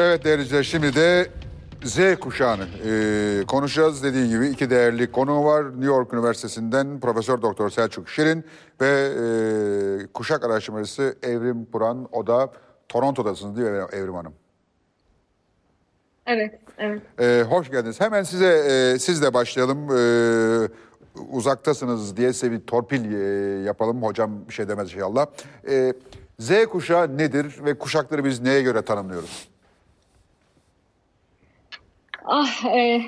Evet değerli izleyiciler şimdi de Z kuşağını e, konuşacağız. Dediği gibi iki değerli konu var. New York Üniversitesi'nden Profesör Doktor Selçuk Şirin ve e, kuşak araştırmacısı Evrim Puran. O da Toronto'dasınız değil mi Evrim Hanım? Evet, evet. E, hoş geldiniz. Hemen size e, sizle başlayalım. E, uzaktasınız diye size bir torpil e, yapalım. Hocam bir şey demez inşallah. E, Z kuşağı nedir ve kuşakları biz neye göre tanımlıyoruz? Ah, e,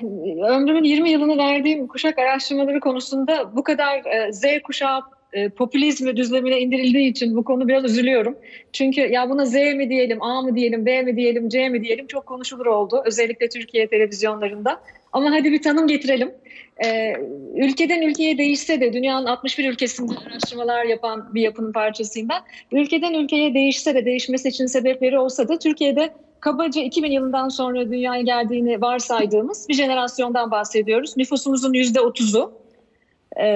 ömrümün 20 yılını verdiğim kuşak araştırmaları konusunda bu kadar e, Z kuşağı e, popülizmi düzlemine indirildiği için bu konu biraz üzülüyorum. Çünkü ya buna Z mi diyelim, A mı diyelim, B mi diyelim, C mi diyelim çok konuşulur oldu. Özellikle Türkiye televizyonlarında. Ama hadi bir tanım getirelim. E, ülkeden ülkeye değişse de dünyanın 61 ülkesinde araştırmalar yapan bir yapının parçasıyım ben. Ülkeden ülkeye değişse de değişmesi için sebepleri olsa da Türkiye'de kabaca 2000 yılından sonra dünyaya geldiğini varsaydığımız bir jenerasyondan bahsediyoruz. Nüfusumuzun %30'u. Ee,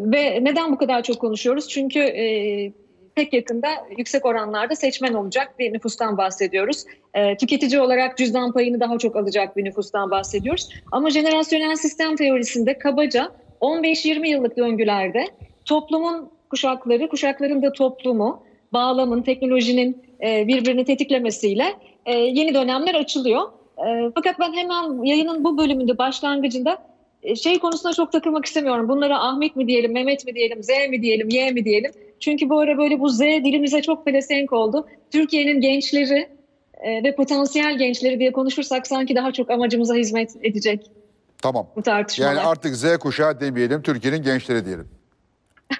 ve neden bu kadar çok konuşuyoruz? Çünkü e, pek yakında yüksek oranlarda seçmen olacak bir nüfustan bahsediyoruz. Ee, tüketici olarak cüzdan payını daha çok alacak bir nüfustan bahsediyoruz. Ama jenerasyonel sistem teorisinde kabaca 15-20 yıllık döngülerde toplumun kuşakları, kuşakların da toplumu, bağlamın, teknolojinin e, birbirini tetiklemesiyle e, yeni dönemler açılıyor. E, fakat ben hemen yayının bu bölümünde başlangıcında e, şey konusuna çok takılmak istemiyorum. Bunlara Ahmet mi diyelim, Mehmet mi diyelim, Z mi diyelim, Y mi diyelim. Çünkü bu ara böyle bu Z dilimize çok pelesenk oldu. Türkiye'nin gençleri e, ve potansiyel gençleri diye konuşursak sanki daha çok amacımıza hizmet edecek Tamam. bu tartışmalar. Yani artık Z kuşağı demeyelim, Türkiye'nin gençleri diyelim.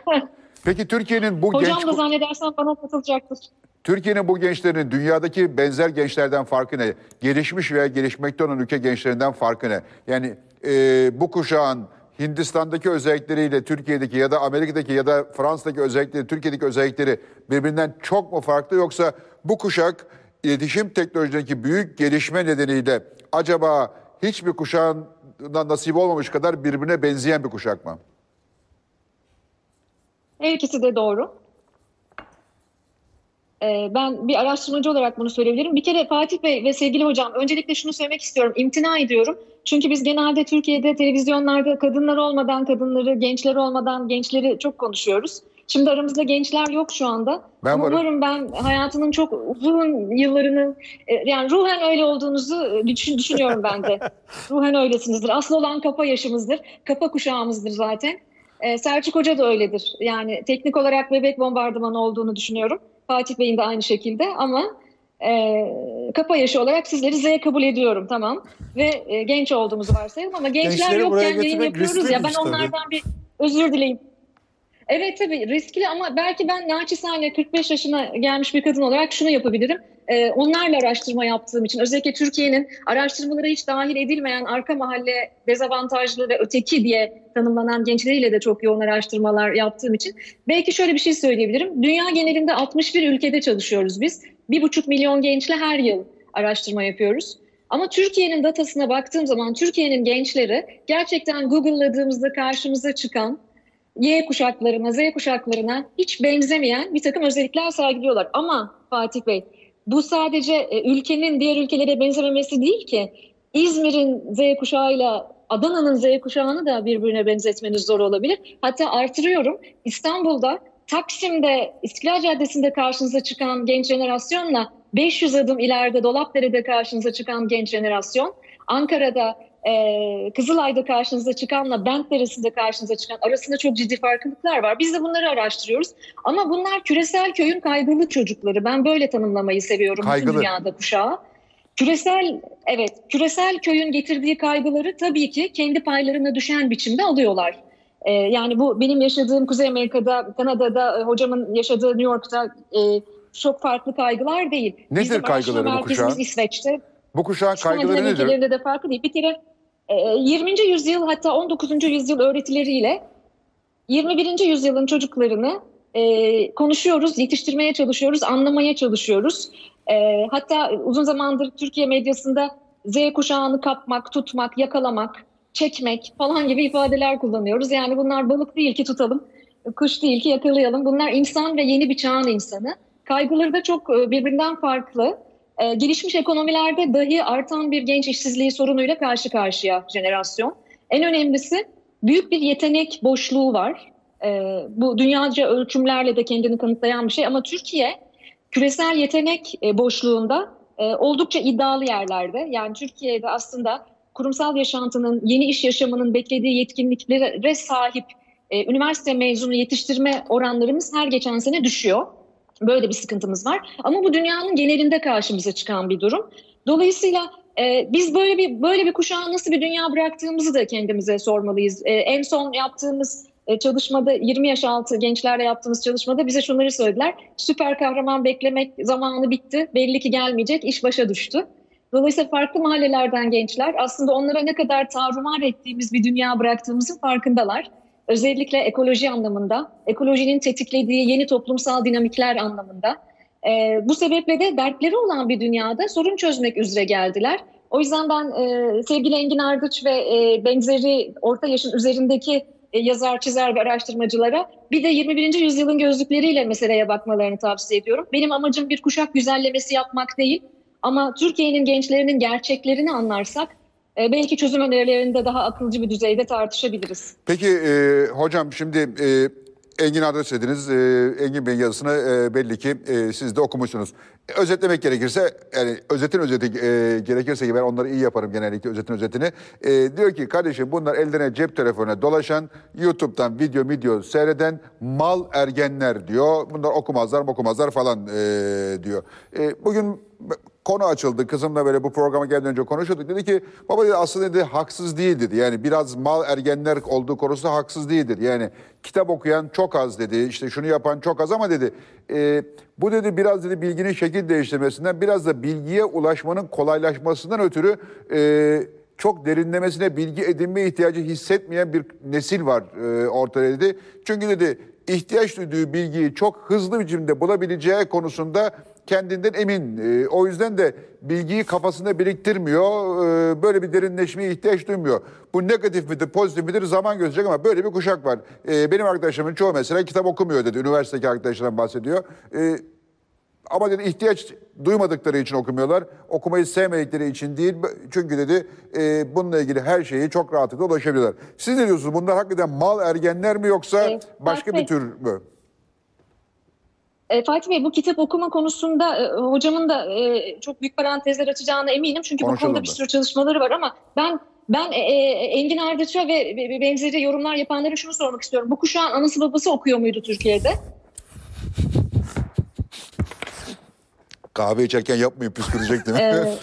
Peki Türkiye'nin bu Hocam genç da zannedersem bana katılacaktır. Türkiye'nin bu gençlerinin dünyadaki benzer gençlerden farkı ne? Gelişmiş veya gelişmekte olan ülke gençlerinden farkı ne? Yani e, bu kuşağın Hindistan'daki özellikleriyle Türkiye'deki ya da Amerika'daki ya da Fransa'daki özellikleri, Türkiye'deki özellikleri birbirinden çok mu farklı yoksa bu kuşak iletişim teknolojideki büyük gelişme nedeniyle acaba hiçbir kuşağın nasip olmamış kadar birbirine benzeyen bir kuşak mı? Her ikisi de doğru. Ee, ben bir araştırmacı olarak bunu söyleyebilirim. Bir kere Fatih Bey ve sevgili hocam öncelikle şunu söylemek istiyorum. İmtina ediyorum. Çünkü biz genelde Türkiye'de televizyonlarda kadınlar olmadan kadınları, gençler olmadan gençleri çok konuşuyoruz. Şimdi aramızda gençler yok şu anda. Ben varım. umarım ben hayatının çok uzun yıllarını e, yani ruhen öyle olduğunuzu e, düşün, düşünüyorum ben de. ruhen öylesinizdir. Asıl olan kafa yaşımızdır. Kafa kuşağımızdır zaten. Ee, Selçuk Hoca da öyledir. Yani teknik olarak bebek bombardımanı olduğunu düşünüyorum. Fatih Bey'in de aynı şekilde ama e, kafa yaşı olarak sizleri Z kabul ediyorum tamam. Ve e, genç olduğumuzu varsayalım ama gençler Gençleri buraya yokken yayın yapıyoruz ya ben riskliymiş tabii. onlardan bir özür dileyim. Evet tabii riskli ama belki ben naçizane 45 yaşına gelmiş bir kadın olarak şunu yapabilirim. Ee, onlarla araştırma yaptığım için özellikle Türkiye'nin araştırmalara hiç dahil edilmeyen arka mahalle dezavantajlı ve öteki diye tanımlanan gençleriyle de çok yoğun araştırmalar yaptığım için belki şöyle bir şey söyleyebilirim. Dünya genelinde 61 ülkede çalışıyoruz biz. 1,5 milyon gençle her yıl araştırma yapıyoruz. Ama Türkiye'nin datasına baktığım zaman Türkiye'nin gençleri gerçekten Google'ladığımızda karşımıza çıkan Y kuşaklarına, Z kuşaklarına hiç benzemeyen bir takım özellikler sergiliyorlar. Ama Fatih Bey bu sadece e, ülkenin diğer ülkelere benzememesi değil ki. İzmir'in Z kuşağıyla Adana'nın Z kuşağını da birbirine benzetmeniz zor olabilir. Hatta artırıyorum. İstanbul'da, Taksim'de, İstiklal Caddesi'nde karşınıza çıkan genç jenerasyonla 500 adım ileride Dolapdere'de karşınıza çıkan genç jenerasyon, Ankara'da e, Kızılay'da karşınıza çıkanla Bentdere'sinde karşınıza çıkan arasında çok ciddi farklılıklar var. Biz de bunları araştırıyoruz. Ama bunlar küresel köyün kaygılı çocukları. Ben böyle tanımlamayı seviyorum Kaygılı. dünyada kuşağı. Küresel evet küresel köyün getirdiği kaygıları tabii ki kendi paylarına düşen biçimde alıyorlar. Ee, yani bu benim yaşadığım Kuzey Amerika'da, Kanada'da, e, hocamın yaşadığı New York'ta e, çok farklı kaygılar değil. Nedir Bizim kaygıları bu kuşağın? İsveç'te. Bu kuşağın kaygıları nedir? de farklı değil. Bir kere e, 20. yüzyıl hatta 19. yüzyıl öğretileriyle 21. yüzyılın çocuklarını e, konuşuyoruz, yetiştirmeye çalışıyoruz, anlamaya çalışıyoruz. E, hatta uzun zamandır Türkiye medyasında Z kuşağını kapmak, tutmak, yakalamak, çekmek falan gibi ifadeler kullanıyoruz. Yani bunlar balık değil ki tutalım, kuş değil ki yakalayalım. Bunlar insan ve yeni bir çağın insanı. Kaygıları da çok e, birbirinden farklı. E, gelişmiş ekonomilerde dahi artan bir genç işsizliği sorunuyla karşı karşıya jenerasyon. En önemlisi büyük bir yetenek boşluğu var. E, bu dünyaca ölçümlerle de kendini kanıtlayan bir şey ama Türkiye küresel yetenek e, boşluğunda e, oldukça iddialı yerlerde. Yani Türkiye'de aslında kurumsal yaşantının, yeni iş yaşamının beklediği yetkinliklere sahip e, üniversite mezunu yetiştirme oranlarımız her geçen sene düşüyor. Böyle bir sıkıntımız var. Ama bu dünyanın genelinde karşımıza çıkan bir durum. Dolayısıyla e, biz böyle bir böyle bir kuşağa nasıl bir dünya bıraktığımızı da kendimize sormalıyız. E, en son yaptığımız e, çalışmada 20 yaş altı gençlerle yaptığımız çalışmada bize şunları söylediler. Süper kahraman beklemek zamanı bitti. Belli ki gelmeyecek. iş başa düştü. Dolayısıyla farklı mahallelerden gençler aslında onlara ne kadar tarumar ettiğimiz bir dünya bıraktığımızın farkındalar. Özellikle ekoloji anlamında, ekolojinin tetiklediği yeni toplumsal dinamikler anlamında. E, bu sebeple de dertleri olan bir dünyada sorun çözmek üzere geldiler. O yüzden ben e, sevgili Engin Ardıç ve e, benzeri orta yaşın üzerindeki e, yazar, çizer ve araştırmacılara bir de 21. yüzyılın gözlükleriyle meseleye bakmalarını tavsiye ediyorum. Benim amacım bir kuşak güzellemesi yapmak değil ama Türkiye'nin gençlerinin gerçeklerini anlarsak e, belki çözüm önerilerinde daha akılcı bir düzeyde tartışabiliriz. Peki e, hocam şimdi e, Engin adres dediniz. E, Engin Bey'in yazısını e, belli ki e, siz de okumuşsunuz. Özetlemek gerekirse, yani özetin özeti e, gerekirse ki ben onları iyi yaparım genellikle özetin özetini. E, diyor ki kardeşim bunlar ellerine cep telefonuna dolaşan, YouTube'dan video video seyreden mal ergenler diyor. Bunlar okumazlar okumazlar falan e, diyor. E, bugün konu açıldı. Kızımla böyle bu programa gelmeden önce konuşuyorduk. Dedi ki baba dedi aslında dedi haksız değil dedi. Yani biraz mal ergenler olduğu konusu haksız değildir. Yani kitap okuyan çok az dedi. İşte şunu yapan çok az ama dedi e, bu dedi biraz dedi bilginin şekil değiştirmesinden biraz da bilgiye ulaşmanın kolaylaşmasından ötürü e, çok derinlemesine bilgi edinme ihtiyacı hissetmeyen bir nesil var e, ortada dedi. Çünkü dedi ihtiyaç duyduğu bilgiyi çok hızlı biçimde bulabileceği konusunda kendinden emin. E, o yüzden de bilgiyi kafasında biriktirmiyor. E, böyle bir derinleşmeye ihtiyaç duymuyor. Bu negatif midir, pozitif midir zaman gösterecek ama böyle bir kuşak var. E, benim arkadaşlarımın çoğu mesela kitap okumuyor dedi. Üniversitedeki arkadaşlarım bahsediyor. E, ama dedi ihtiyaç duymadıkları için okumuyorlar. Okumayı sevmedikleri için değil. Çünkü dedi e, bununla ilgili her şeyi çok rahatlıkla ulaşabiliyorlar. Siz ne diyorsunuz? Bunlar hakikaten mal ergenler mi yoksa başka bir tür mü? E, Fatih Bey bu kitap okuma konusunda e, hocamın da e, çok büyük parantezler açacağına eminim. Çünkü bu konuda da. bir sürü çalışmaları var ama ben ben e, e Engin Ardıç'a ve benzeri yorumlar yapanlara şunu sormak istiyorum. Bu kuşağın anası babası okuyor muydu Türkiye'de? Kahve içerken yapmayın püskürecektim. Ee,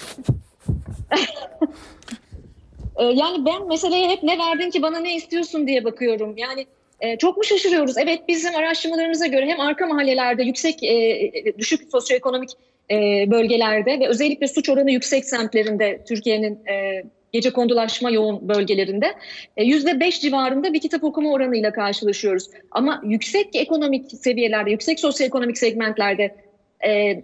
yani ben meseleye hep ne verdin ki bana ne istiyorsun diye bakıyorum. Yani e, çok mu şaşırıyoruz? Evet bizim araştırmalarımıza göre hem arka mahallelerde yüksek e, düşük sosyoekonomik e, bölgelerde ve özellikle suç oranı yüksek semtlerinde Türkiye'nin e, gece kondulaşma yoğun bölgelerinde yüzde beş civarında bir kitap okuma oranıyla karşılaşıyoruz. Ama yüksek ekonomik seviyelerde, yüksek sosyoekonomik segmentlerde e,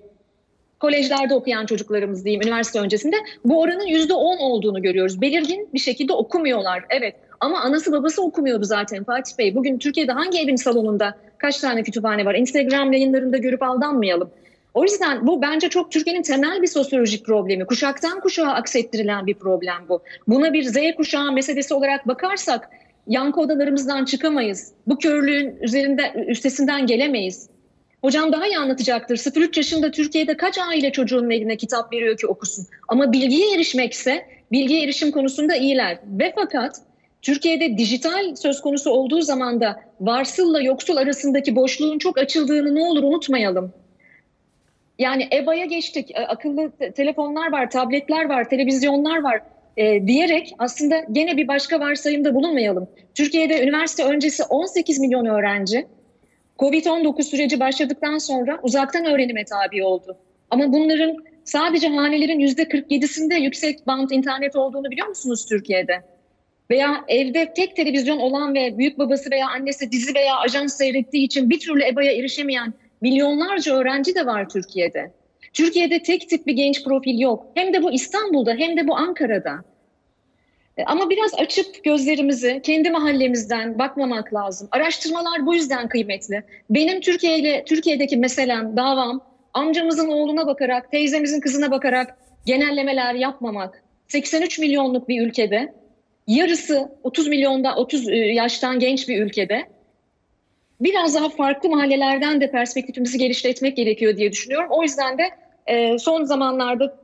kolejlerde okuyan çocuklarımız diyeyim üniversite öncesinde bu oranın yüzde on olduğunu görüyoruz. Belirgin bir şekilde okumuyorlar. Evet ama anası babası okumuyordu zaten Fatih Bey. Bugün Türkiye'de hangi evin salonunda kaç tane kütüphane var? Instagram yayınlarında görüp aldanmayalım. O yüzden bu bence çok Türkiye'nin temel bir sosyolojik problemi. Kuşaktan kuşağa aksettirilen bir problem bu. Buna bir Z kuşağı meselesi olarak bakarsak yankı odalarımızdan çıkamayız. Bu körlüğün üzerinde üstesinden gelemeyiz. Hocam daha iyi anlatacaktır. 0-3 yaşında Türkiye'de kaç aile çocuğunun eline kitap veriyor ki okusun? Ama bilgiye erişmekse bilgiye erişim konusunda iyiler. Ve fakat Türkiye'de dijital söz konusu olduğu zaman da varsılla yoksul arasındaki boşluğun çok açıldığını ne olur unutmayalım. Yani EBA'ya geçtik, e, akıllı telefonlar var, tabletler var, televizyonlar var e, diyerek aslında gene bir başka varsayımda bulunmayalım. Türkiye'de üniversite öncesi 18 milyon öğrenci Covid-19 süreci başladıktan sonra uzaktan öğrenime tabi oldu. Ama bunların sadece hanelerin %47'sinde yüksek band internet olduğunu biliyor musunuz Türkiye'de? Veya evde tek televizyon olan ve büyük babası veya annesi dizi veya ajans seyrettiği için bir türlü EBA'ya erişemeyen milyonlarca öğrenci de var Türkiye'de. Türkiye'de tek tip bir genç profil yok. Hem de bu İstanbul'da hem de bu Ankara'da. E, ama biraz açıp gözlerimizi kendi mahallemizden bakmamak lazım. Araştırmalar bu yüzden kıymetli. Benim Türkiye ile Türkiye'deki meselem, davam amcamızın oğluna bakarak, teyzemizin kızına bakarak genellemeler yapmamak. 83 milyonluk bir ülkede, yarısı 30 milyonda 30 e, yaştan genç bir ülkede biraz daha farklı mahallelerden de perspektifimizi geliştirmek gerekiyor diye düşünüyorum. O yüzden de e, son zamanlarda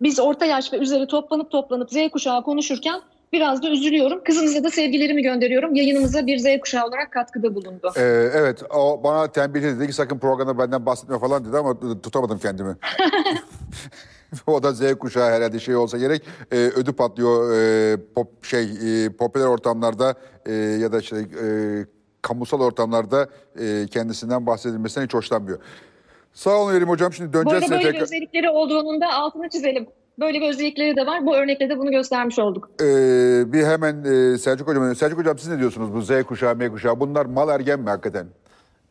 biz orta yaş ve üzeri toplanıp toplanıp Z kuşağı konuşurken biraz da üzülüyorum. Kızınıza da sevgilerimi gönderiyorum. Yayınımıza bir Z kuşağı olarak katkıda bulundu. Ee, evet o bana tembih dedi ki sakın programda benden bahsetme falan dedi ama tutamadım kendimi. o da Z kuşağı herhalde şey olsa gerek e, ödü patlıyor e, pop, şey e, popüler ortamlarda e, ya da şey e, kamusal ortamlarda e, kendisinden bahsedilmesinden hiç hoşlanmıyor. Sağ olun Erim Hocam şimdi döneceğiz size böyle bir tekrar. özellikleri olduğunun da altını çizelim. Böyle bir özellikleri de var. Bu örnekle de bunu göstermiş olduk. Ee, bir hemen e, Selçuk Hocam, Selçuk Hocam siz ne diyorsunuz bu Z kuşağı, M kuşağı bunlar mal ergen mi hakikaten?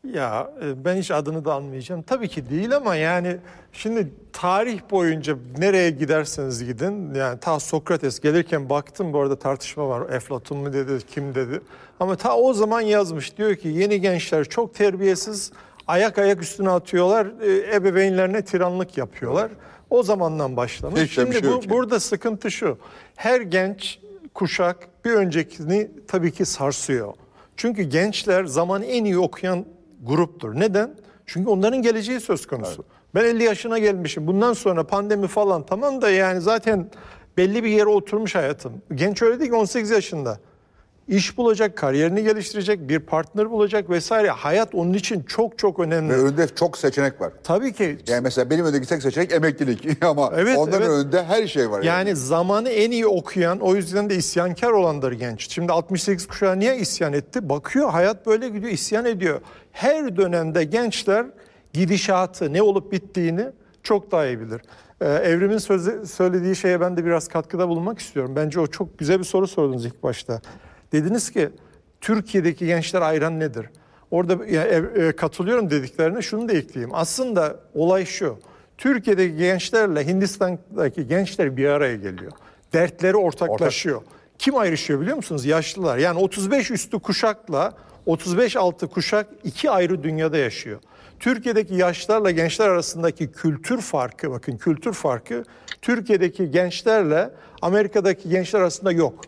Ya e, ben hiç adını da almayacağım. Tabii ki değil ama yani şimdi tarih boyunca nereye giderseniz gidin yani ta Sokrates gelirken baktım bu arada tartışma var. Eflatun mu dedi kim dedi. Ama ta o zaman yazmış diyor ki yeni gençler çok terbiyesiz ayak ayak üstüne atıyorlar e, ebeveynlerine tiranlık yapıyorlar. O zamandan başlamış. Hiç Şimdi şey bu, burada sıkıntı şu. Her genç kuşak bir öncekini tabii ki sarsıyor. Çünkü gençler zaman en iyi okuyan gruptur. Neden? Çünkü onların geleceği söz konusu. Ben 50 yaşına gelmişim. Bundan sonra pandemi falan tamam da yani zaten belli bir yere oturmuş hayatım. Genç öyle değil ki 18 yaşında. İş bulacak, kariyerini geliştirecek, bir partner bulacak vesaire. Hayat onun için çok çok önemli. Ve önünde çok seçenek var. Tabii ki Yani mesela benim önümdeki tek seçenek emeklilik ama Evet, onların evet. önünde her şey var. Yani zamanı en iyi okuyan, o yüzden de isyankar olandır genç. Şimdi 68 kuşağı niye isyan etti? Bakıyor hayat böyle gidiyor, isyan ediyor. Her dönemde gençler gidişatı, ne olup bittiğini çok daha iyi bilir. Ee, Evrim'in sözü, söylediği şeye ben de biraz katkıda bulunmak istiyorum. Bence o çok güzel bir soru sordunuz ilk başta. Dediniz ki Türkiye'deki gençler ayran nedir? Orada ya, ev- e, katılıyorum dediklerine şunu da ekleyeyim. Aslında olay şu. Türkiye'deki gençlerle Hindistan'daki gençler bir araya geliyor. Dertleri ortaklaşıyor. Kim ayrışıyor biliyor musunuz? Yaşlılar. Yani 35 üstü kuşakla 35 altı kuşak iki ayrı dünyada yaşıyor. Türkiye'deki yaşlarla gençler arasındaki kültür farkı, bakın kültür farkı Türkiye'deki gençlerle Amerika'daki gençler arasında yok.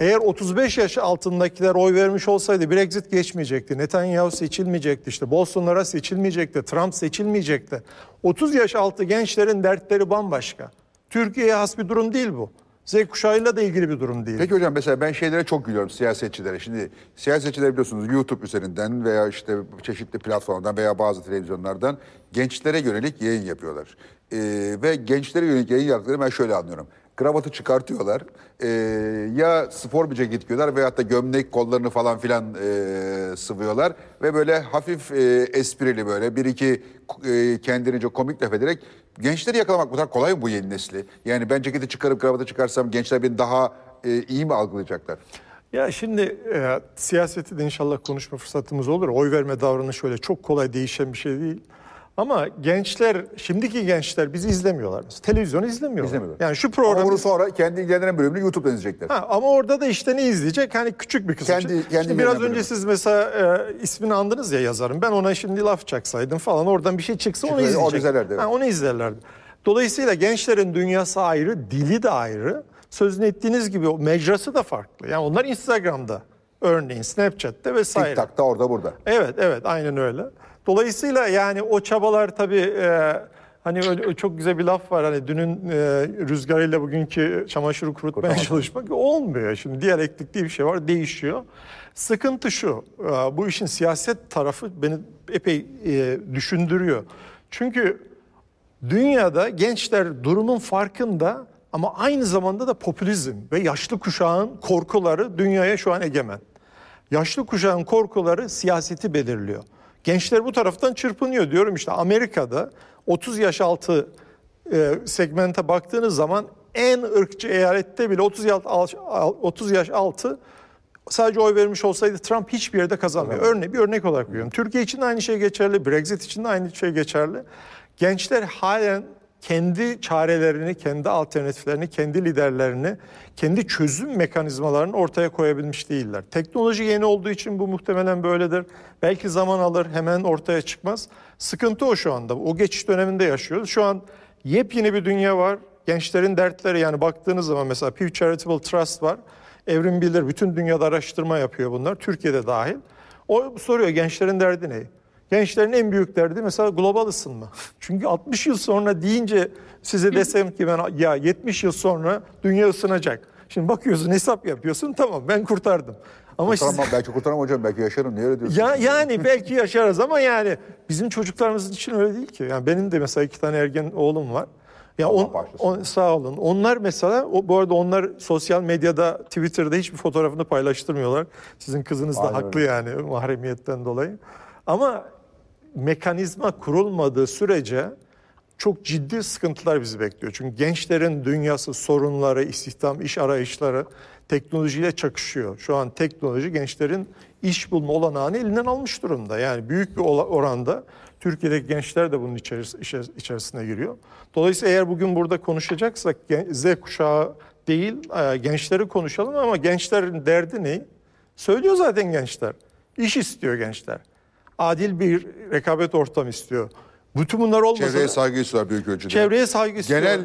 Eğer 35 yaş altındakiler oy vermiş olsaydı Brexit geçmeyecekti. Netanyahu seçilmeyecekti. işte Bolsonaro seçilmeyecekti. Trump seçilmeyecekti. 30 yaş altı gençlerin dertleri bambaşka. Türkiye'ye has bir durum değil bu. Z kuşağıyla da ilgili bir durum değil. Peki hocam mesela ben şeylere çok gülüyorum siyasetçilere. Şimdi siyasetçiler biliyorsunuz YouTube üzerinden veya işte çeşitli platformdan veya bazı televizyonlardan gençlere yönelik yayın yapıyorlar. Ee, ve gençlere yönelik yayın yaptıkları ben şöyle anlıyorum. Kravatı çıkartıyorlar. Ee, ya spor bir ceket giyiyorlar veyahut da gömlek kollarını falan filan e, sıvıyorlar. Ve böyle hafif e, esprili böyle bir iki e, kendince komik laf ederek gençleri yakalamak bu kadar kolay mı bu yeni nesli? Yani ben ceketi çıkarıp kravatı çıkarsam gençler beni daha e, iyi mi algılayacaklar? Ya şimdi e, siyaseti de inşallah konuşma fırsatımız olur. Oy verme davranışı öyle çok kolay değişen bir şey değil. Ama gençler, şimdiki gençler bizi izlemiyorlar. Mesela. Televizyonu izlemiyorlar. İzlemiyorlar. Yani şu Ama programı... bunu sonra kendi ilgilenen bölümünü YouTube'dan izleyecekler. Ha, ama orada da işte ne izleyecek? Hani küçük bir kısım. Kendi- Şimdi kendi biraz genel önce bölümü. siz mesela e, ismini andınız ya yazarın. Ben ona şimdi laf çaksaydım falan oradan bir şey çıksa onu Çıksaydı, onu izleyecek. izlerlerdi, evet. Ha, onu izlerlerdi. Dolayısıyla gençlerin dünyası ayrı, dili de ayrı. Sözünü ettiğiniz gibi o mecrası da farklı. Yani onlar Instagram'da örneğin Snapchat'te vesaire. TikTok'ta orada burada. Evet, evet, aynen öyle. Dolayısıyla yani o çabalar tabii e, hani öyle, çok güzel bir laf var hani dünün e, rüzgarıyla bugünkü çamaşırı kurutmaya çalışmak olmuyor. Şimdi diyalektik diye bir şey var, değişiyor. Sıkıntı şu, e, bu işin siyaset tarafı beni epey e, düşündürüyor. Çünkü dünyada gençler durumun farkında ama aynı zamanda da popülizm ve yaşlı kuşağın korkuları dünyaya şu an egemen. Yaşlı kuşağın korkuları siyaseti belirliyor. Gençler bu taraftan çırpınıyor diyorum işte Amerika'da 30 yaş altı e, segmente baktığınız zaman en ırkçı eyalette bile 30 yaş, al- 30 yaş altı sadece oy vermiş olsaydı Trump hiçbir yerde kazanmıyor. Örne bir örnek olarak veriyorum. Türkiye için de aynı şey geçerli, Brexit için de aynı şey geçerli. Gençler halen kendi çarelerini, kendi alternatiflerini, kendi liderlerini, kendi çözüm mekanizmalarını ortaya koyabilmiş değiller. Teknoloji yeni olduğu için bu muhtemelen böyledir. Belki zaman alır, hemen ortaya çıkmaz. Sıkıntı o şu anda. O geçiş döneminde yaşıyoruz. Şu an yepyeni bir dünya var. Gençlerin dertleri yani baktığınız zaman mesela Pew Charitable Trust var. Evrim Bilir bütün dünyada araştırma yapıyor bunlar. Türkiye'de dahil. O soruyor gençlerin derdi ne? Gençlerin en büyük derdi mesela global ısınma. Çünkü 60 yıl sonra deyince size desem ki ben ya 70 yıl sonra dünya ısınacak. Şimdi bakıyorsun hesap yapıyorsun tamam ben kurtardım. Ama siz- Kurtaramam, belki kurtaramam hocam belki yaşarım. Niye öyle diyorsun? ya yani belki yaşarız ama yani bizim çocuklarımız için öyle değil ki. Yani benim de mesela iki tane ergen oğlum var. Ya on, on- sağ olun. Onlar mesela o, bu arada onlar sosyal medyada, Twitter'da hiçbir fotoğrafını paylaştırmıyorlar. Sizin kızınız da Aynen haklı öyle. yani mahremiyetten dolayı. Ama mekanizma kurulmadığı sürece çok ciddi sıkıntılar bizi bekliyor. Çünkü gençlerin dünyası, sorunları, istihdam, iş arayışları teknolojiyle çakışıyor. Şu an teknoloji gençlerin iş bulma olanağını elinden almış durumda. Yani büyük bir oranda Türkiye'deki gençler de bunun içeris- içer- içerisine giriyor. Dolayısıyla eğer bugün burada konuşacaksak Z kuşağı değil, e, gençleri konuşalım ama gençlerin derdi ne? Söylüyor zaten gençler. İş istiyor gençler. Adil bir rekabet ortamı istiyor. Bütün bunlar olmasa Çevreye da- saygı istiyorlar büyük ölçüde. çevreye saygı istiyor. Genel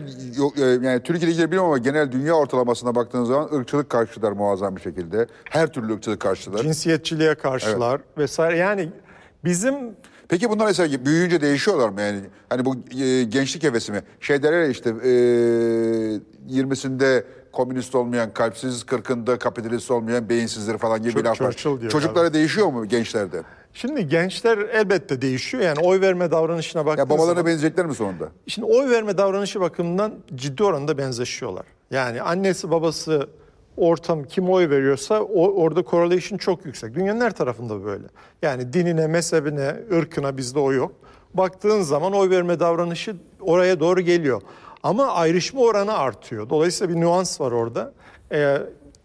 e, yani Türkiye'de ilgili bilmiyorum ama genel dünya ortalamasına baktığınız zaman ırkçılık karşılar muazzam bir şekilde. Her türlü ırkçılık karşılar. cinsiyetçiliğe karşılar vesaire. Yani bizim Peki bunlar mesela büyüyünce değişiyorlar mı yani? Hani bu e, gençlik hevesi mi? Şey derler işte e, 20'sinde komünist olmayan, kalpsiz, 40'ında kapitalist olmayan, beyinsizdir falan gibi Çok laf var. Çocuklara değişiyor mu gençlerde? şimdi gençler elbette değişiyor. Yani oy verme davranışına Ya baktığınız babalarına zaman. benzeyecekler mi sonunda? Şimdi oy verme davranışı bakımından ciddi oranda benzeşiyorlar. Yani annesi babası ortam kim oy veriyorsa o, orada correlation çok yüksek. Dünyanın her tarafında böyle. Yani dinine, mezhebine, ırkına bizde o yok. Baktığın zaman oy verme davranışı oraya doğru geliyor. Ama ayrışma oranı artıyor. Dolayısıyla bir nüans var orada. Ee,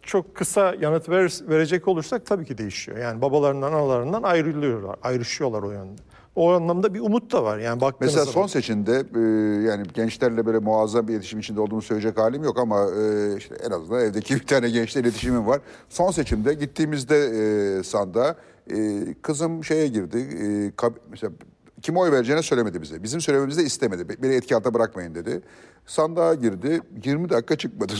çok kısa yanıt ver, verecek olursak tabii ki değişiyor. Yani babalarından, analarından ayrılıyorlar, ayrışıyorlar o yönde. O anlamda bir umut da var. Yani baktığınız Mesela zaman. son seçimde e, yani gençlerle böyle muazzam bir iletişim içinde olduğumu söyleyecek halim yok ama e, işte en azından evdeki bir tane gençle iletişimim var. Son seçimde gittiğimizde e, sandığa e, kızım şeye girdi. E, mesela kime oy vereceğini söylemedi bize. Bizim söylememizi de istemedi. Be- Beni etki altında bırakmayın dedi. Sandığa girdi. 20 dakika çıkmadı.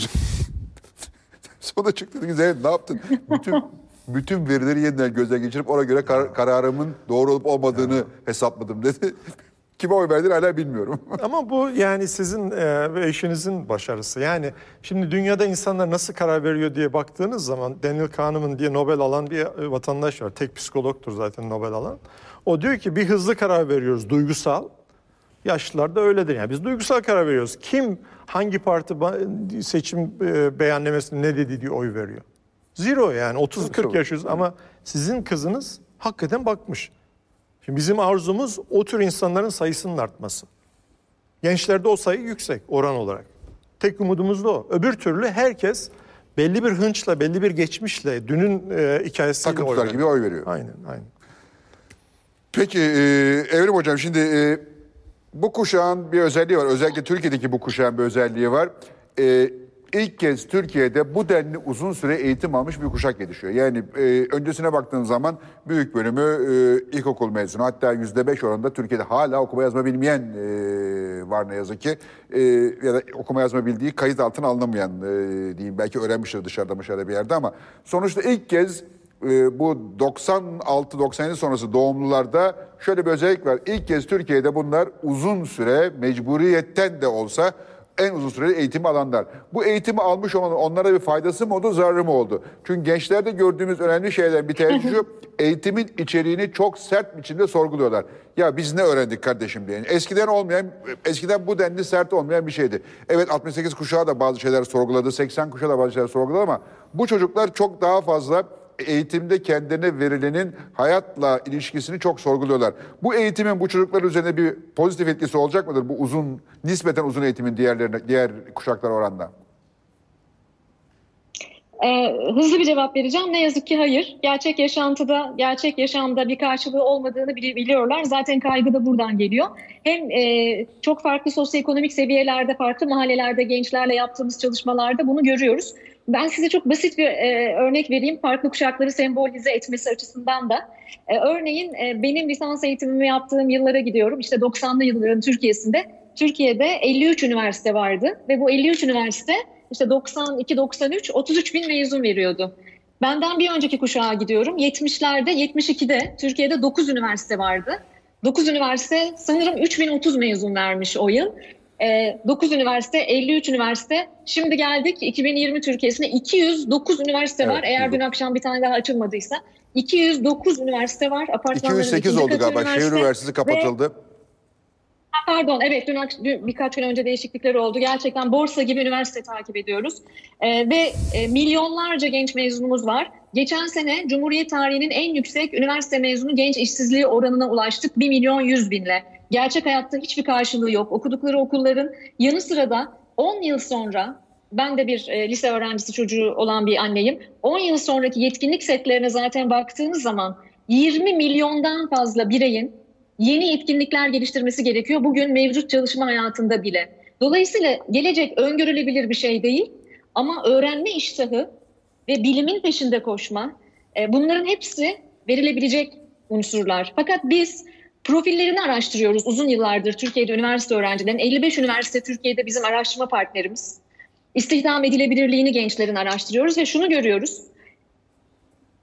Sonra çıktı dedi Zeynep ne yaptın? Bütün bütün verileri yeniden gözden geçirip ona göre kar- kararımın doğru olup olmadığını hesapladım dedi. Kime oy verdiğini hala bilmiyorum. Ama bu yani sizin e, ve eşinizin başarısı. Yani şimdi dünyada insanlar nasıl karar veriyor diye baktığınız zaman Daniel Kahneman diye Nobel alan bir e, vatandaş var. Tek psikologtur zaten Nobel alan. O diyor ki bir hızlı karar veriyoruz duygusal. Yaşlılar da öyledir. Yani biz duygusal karar veriyoruz. Kim hangi parti seçim e, beyannamesinde ne dedi diye oy veriyor. Zero yani 30-40 yaş üstü ama sizin kızınız hakikaten bakmış. Şimdi bizim arzumuz o tür insanların sayısının artması. Gençlerde o sayı yüksek oran olarak. Tek umudumuz da o. Öbür türlü herkes belli bir hınçla, belli bir geçmişle, dünün e, hikayesiyle Takım tutar gibi oy veriyor. Aynen, aynen. Peki e, Evrim Hocam şimdi e, bu kuşağın bir özelliği var. Özellikle Türkiye'deki bu kuşağın bir özelliği var. E, ilk kez Türkiye'de bu denli uzun süre eğitim almış bir kuşak yetişiyor. Yani e, öncesine baktığın zaman büyük bölümü e, ilkokul mezunu. Hatta yüzde beş oranında Türkiye'de hala okuma yazma bilmeyen e, var ne yazık ki. E, ya da okuma yazma bildiği kayıt altına alınamayan e, diyeyim. Belki öğrenmiştir dışarıda dışarıda bir yerde ama sonuçta ilk kez e, bu 96-97 sonrası doğumlularda şöyle bir özellik var. İlk kez Türkiye'de bunlar uzun süre mecburiyetten de olsa en uzun süreli eğitimi alanlar. Bu eğitimi almış olan onlara bir faydası mı oldu, zararı mı oldu? Çünkü gençlerde gördüğümüz önemli şeylerden bir tanesi şu, eğitimin içeriğini çok sert biçimde sorguluyorlar. Ya biz ne öğrendik kardeşim diye. Eskiden olmayan, eskiden bu denli sert olmayan bir şeydi. Evet 68 kuşağı da bazı şeyler sorguladı, 80 kuşağı da bazı şeyler sorguladı ama bu çocuklar çok daha fazla eğitimde kendine verilenin hayatla ilişkisini çok sorguluyorlar. Bu eğitimin bu çocuklar üzerine bir pozitif etkisi olacak mıdır? Bu uzun, nispeten uzun eğitimin diğerlerine, diğer kuşaklara oranla. Ee, hızlı bir cevap vereceğim. Ne yazık ki hayır. Gerçek yaşantıda, gerçek yaşamda bir karşılığı olmadığını biliyorlar. Zaten kaygı da buradan geliyor. Hem e, çok farklı sosyoekonomik seviyelerde, farklı mahallelerde gençlerle yaptığımız çalışmalarda bunu görüyoruz. Ben size çok basit bir e, örnek vereyim. Farklı kuşakları sembolize etmesi açısından da. E, örneğin e, benim lisans eğitimimi yaptığım yıllara gidiyorum. İşte 90'lı yılların Türkiye'sinde. Türkiye'de 53 üniversite vardı ve bu 53 üniversite işte 92-93 33 bin mezun veriyordu. Benden bir önceki kuşağa gidiyorum. 70'lerde 72'de Türkiye'de 9 üniversite vardı. 9 üniversite sanırım 3030 mezun vermiş o yıl. E, 9 üniversite, 53 üniversite. Şimdi geldik 2020 Türkiye'sine 209 üniversite evet, var. Eğer dün akşam bir tane daha açılmadıysa. 209 üniversite var. 208 oldu galiba. Şehir Üniversitesi kapatıldı. Ve Pardon evet dün, dün birkaç gün önce değişiklikler oldu. Gerçekten borsa gibi üniversite takip ediyoruz. Ee, ve e, milyonlarca genç mezunumuz var. Geçen sene Cumhuriyet tarihinin en yüksek üniversite mezunu genç işsizliği oranına ulaştık. 1 milyon 100 binle. Gerçek hayatta hiçbir karşılığı yok. Okudukları okulların yanı sıra da 10 yıl sonra ben de bir e, lise öğrencisi çocuğu olan bir anneyim. 10 yıl sonraki yetkinlik setlerine zaten baktığınız zaman 20 milyondan fazla bireyin yeni etkinlikler geliştirmesi gerekiyor. Bugün mevcut çalışma hayatında bile. Dolayısıyla gelecek öngörülebilir bir şey değil ama öğrenme iştahı ve bilimin peşinde koşma e, bunların hepsi verilebilecek unsurlar. Fakat biz profillerini araştırıyoruz uzun yıllardır Türkiye'de üniversite öğrencilerin. 55 üniversite Türkiye'de bizim araştırma partnerimiz. İstihdam edilebilirliğini gençlerin araştırıyoruz ve şunu görüyoruz.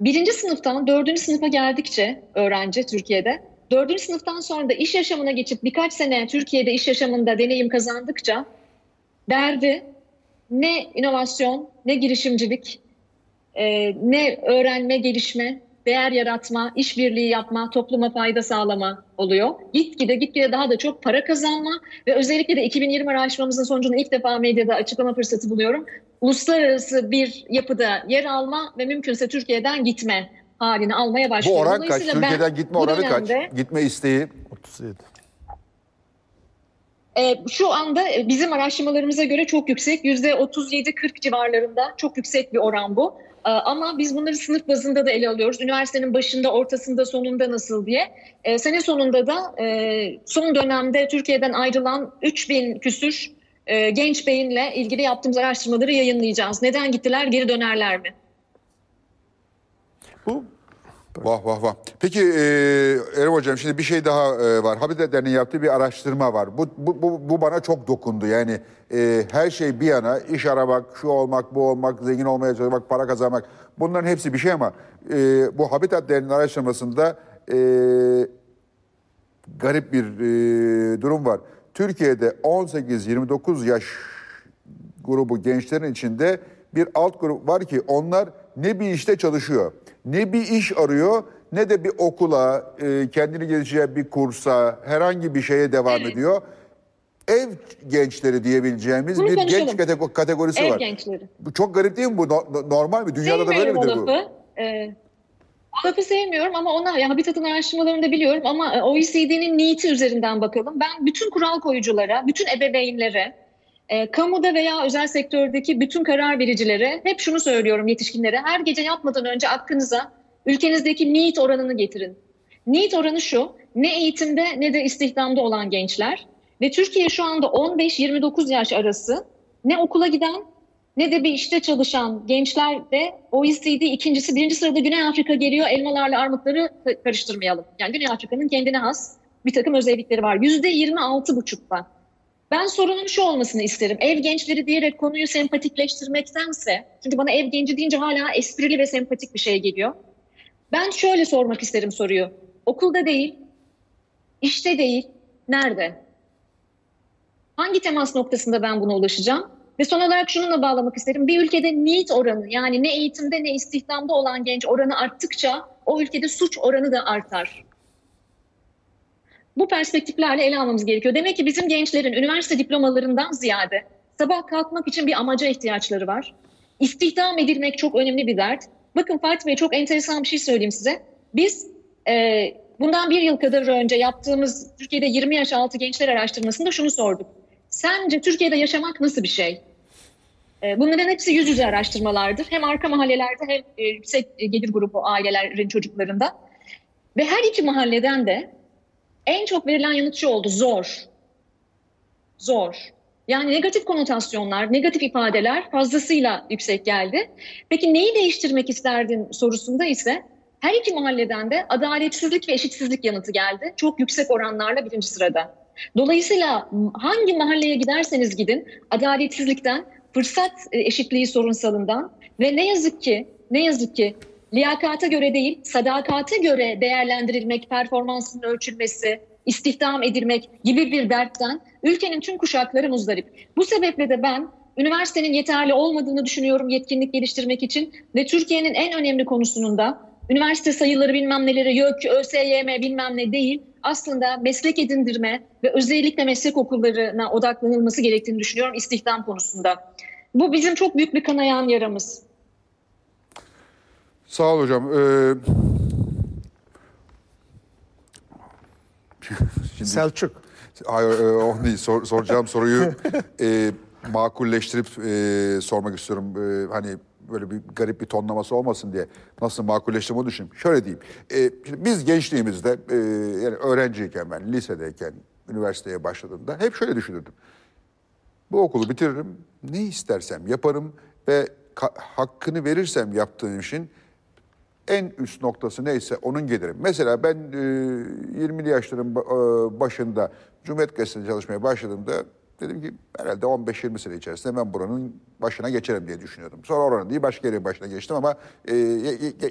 Birinci sınıftan dördüncü sınıfa geldikçe öğrenci Türkiye'de Dördüncü sınıftan sonra da iş yaşamına geçip birkaç sene Türkiye'de iş yaşamında deneyim kazandıkça derdi ne inovasyon, ne girişimcilik, e, ne öğrenme, gelişme, değer yaratma, işbirliği yapma, topluma fayda sağlama oluyor. Gitgide gitgide daha da çok para kazanma ve özellikle de 2020 araştırmamızın sonucunu ilk defa medyada açıklama fırsatı buluyorum. Uluslararası bir yapıda yer alma ve mümkünse Türkiye'den gitme halini almaya başlıyor. Bu oran kaç? Türkiye'den gitme oranı dönemde, kaç? Gitme isteği? 37. E, şu anda bizim araştırmalarımıza göre çok yüksek. %37-40 civarlarında çok yüksek bir oran bu. E, ama biz bunları sınıf bazında da ele alıyoruz. Üniversitenin başında, ortasında, sonunda nasıl diye. E, sene sonunda da e, son dönemde Türkiye'den ayrılan 3000 küsür e, genç beyinle ilgili yaptığımız araştırmaları yayınlayacağız. Neden gittiler, geri dönerler mi? Bu Vah vah vah. Peki e, Erol Hocam şimdi bir şey daha e, var. Habitat Derneği yaptığı bir araştırma var. Bu, bu, bu, bu bana çok dokundu. Yani e, her şey bir yana iş aramak, şu olmak, bu olmak, zengin olmaya çalışmak, para kazanmak. Bunların hepsi bir şey ama e, bu Habitat Derneği'nin araştırmasında e, garip bir e, durum var. Türkiye'de 18-29 yaş grubu gençlerin içinde bir alt grup var ki onlar ne bir işte çalışıyor ne bir iş arıyor ne de bir okula, e, kendini gelişeceği bir kursa, herhangi bir şeye devam evet. ediyor. Ev gençleri diyebileceğimiz Bunu bir konuşalım. genç kategorisi Ev var. Ev gençleri. Bu çok garip değil mi bu? Normal mi? Dünyada Sevmiyorum da böyle midir bu? Ee, o lafı sevmiyorum ama ona yani Habitat'ın araştırmalarını da biliyorum ama e, OECD'nin NEET'i üzerinden bakalım. Ben bütün kural koyuculara, bütün ebeveynlere, e, kamuda veya özel sektördeki bütün karar vericilere hep şunu söylüyorum yetişkinlere. Her gece yatmadan önce aklınıza ülkenizdeki NEET oranını getirin. NEET oranı şu, ne eğitimde ne de istihdamda olan gençler ve Türkiye şu anda 15-29 yaş arası ne okula giden ne de bir işte çalışan gençler de OECD ikincisi, birinci sırada Güney Afrika geliyor. Elmalarla armutları karıştırmayalım. Yani Güney Afrika'nın kendine has bir takım özellikleri var. Yüzde 26 buçukta. Ben sorunun şu olmasını isterim. Ev gençleri diyerek konuyu sempatikleştirmektense, çünkü bana ev genci deyince hala esprili ve sempatik bir şey geliyor. Ben şöyle sormak isterim soruyu. Okulda değil, işte değil, nerede? Hangi temas noktasında ben buna ulaşacağım? Ve son olarak şununla bağlamak isterim. Bir ülkede need oranı yani ne eğitimde ne istihdamda olan genç oranı arttıkça o ülkede suç oranı da artar bu perspektiflerle ele almamız gerekiyor. Demek ki bizim gençlerin üniversite diplomalarından ziyade sabah kalkmak için bir amaca ihtiyaçları var. İstihdam edilmek çok önemli bir dert. Bakın Fatih Bey çok enteresan bir şey söyleyeyim size. Biz e, bundan bir yıl kadar önce yaptığımız Türkiye'de 20 yaş altı gençler araştırmasında şunu sorduk. Sence Türkiye'de yaşamak nasıl bir şey? E, bunların hepsi yüz yüze araştırmalardır. Hem arka mahallelerde hem e, yüksek gelir grubu ailelerin çocuklarında. Ve her iki mahalleden de en çok verilen yanıt şu oldu. Zor. Zor. Yani negatif konotasyonlar, negatif ifadeler fazlasıyla yüksek geldi. Peki neyi değiştirmek isterdin sorusunda ise her iki mahalleden de adaletsizlik ve eşitsizlik yanıtı geldi. Çok yüksek oranlarla birinci sırada. Dolayısıyla hangi mahalleye giderseniz gidin adaletsizlikten, fırsat eşitliği sorunsalından ve ne yazık ki ne yazık ki liyakata göre değil, sadakate göre değerlendirilmek, performansının ölçülmesi, istihdam edilmek gibi bir dertten ülkenin tüm kuşakları muzdarip. Bu sebeple de ben üniversitenin yeterli olmadığını düşünüyorum yetkinlik geliştirmek için ve Türkiye'nin en önemli konusunun da üniversite sayıları bilmem neleri yok, ÖSYM bilmem ne değil. Aslında meslek edindirme ve özellikle meslek okullarına odaklanılması gerektiğini düşünüyorum istihdam konusunda. Bu bizim çok büyük bir kanayan yaramız. Sağ ol hocam. Ee, şimdi, Selçuk. hayır, e, o değil. Sor- soracağım soruyu e, makulleştirip e, sormak istiyorum. E, hani böyle bir garip bir tonlaması olmasın diye nasıl makulleştirme düşünüyorum. Şöyle diyeyim. E, şimdi biz gençliğimizde e, yani öğrenciyken ben lisedeyken üniversiteye başladığımda hep şöyle düşünürdüm. Bu okulu bitiririm, ne istersem yaparım ve hakkını verirsem yaptığım işin en üst noktası neyse onun gelirim. Mesela ben e, 20'li yaşların e, başında Cumhuriyet Gazetesi'nde çalışmaya başladığımda dedim ki herhalde 15-20 sene içerisinde ben buranın başına geçerim diye düşünüyordum. Sonra oranın değil başka yerin başına geçtim ama e,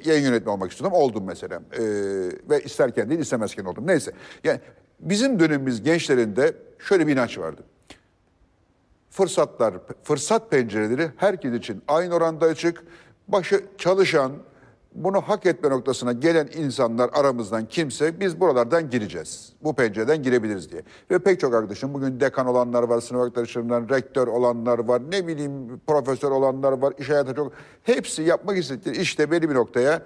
yayın yönetmeni olmak istiyordum. Oldum mesela. E, ve isterken değil istemezken oldum. Neyse. Yani bizim dönemimiz gençlerinde şöyle bir inanç vardı fırsatlar, fırsat pencereleri herkes için aynı oranda açık. Başı çalışan, bunu hak etme noktasına gelen insanlar aramızdan kimse biz buralardan gireceğiz. Bu pencereden girebiliriz diye. Ve pek çok arkadaşım bugün dekan olanlar var, sınıf arkadaşlarımdan rektör olanlar var, ne bileyim profesör olanlar var, iş hayatı çok. Hepsi yapmak istedikleri işte belli bir noktaya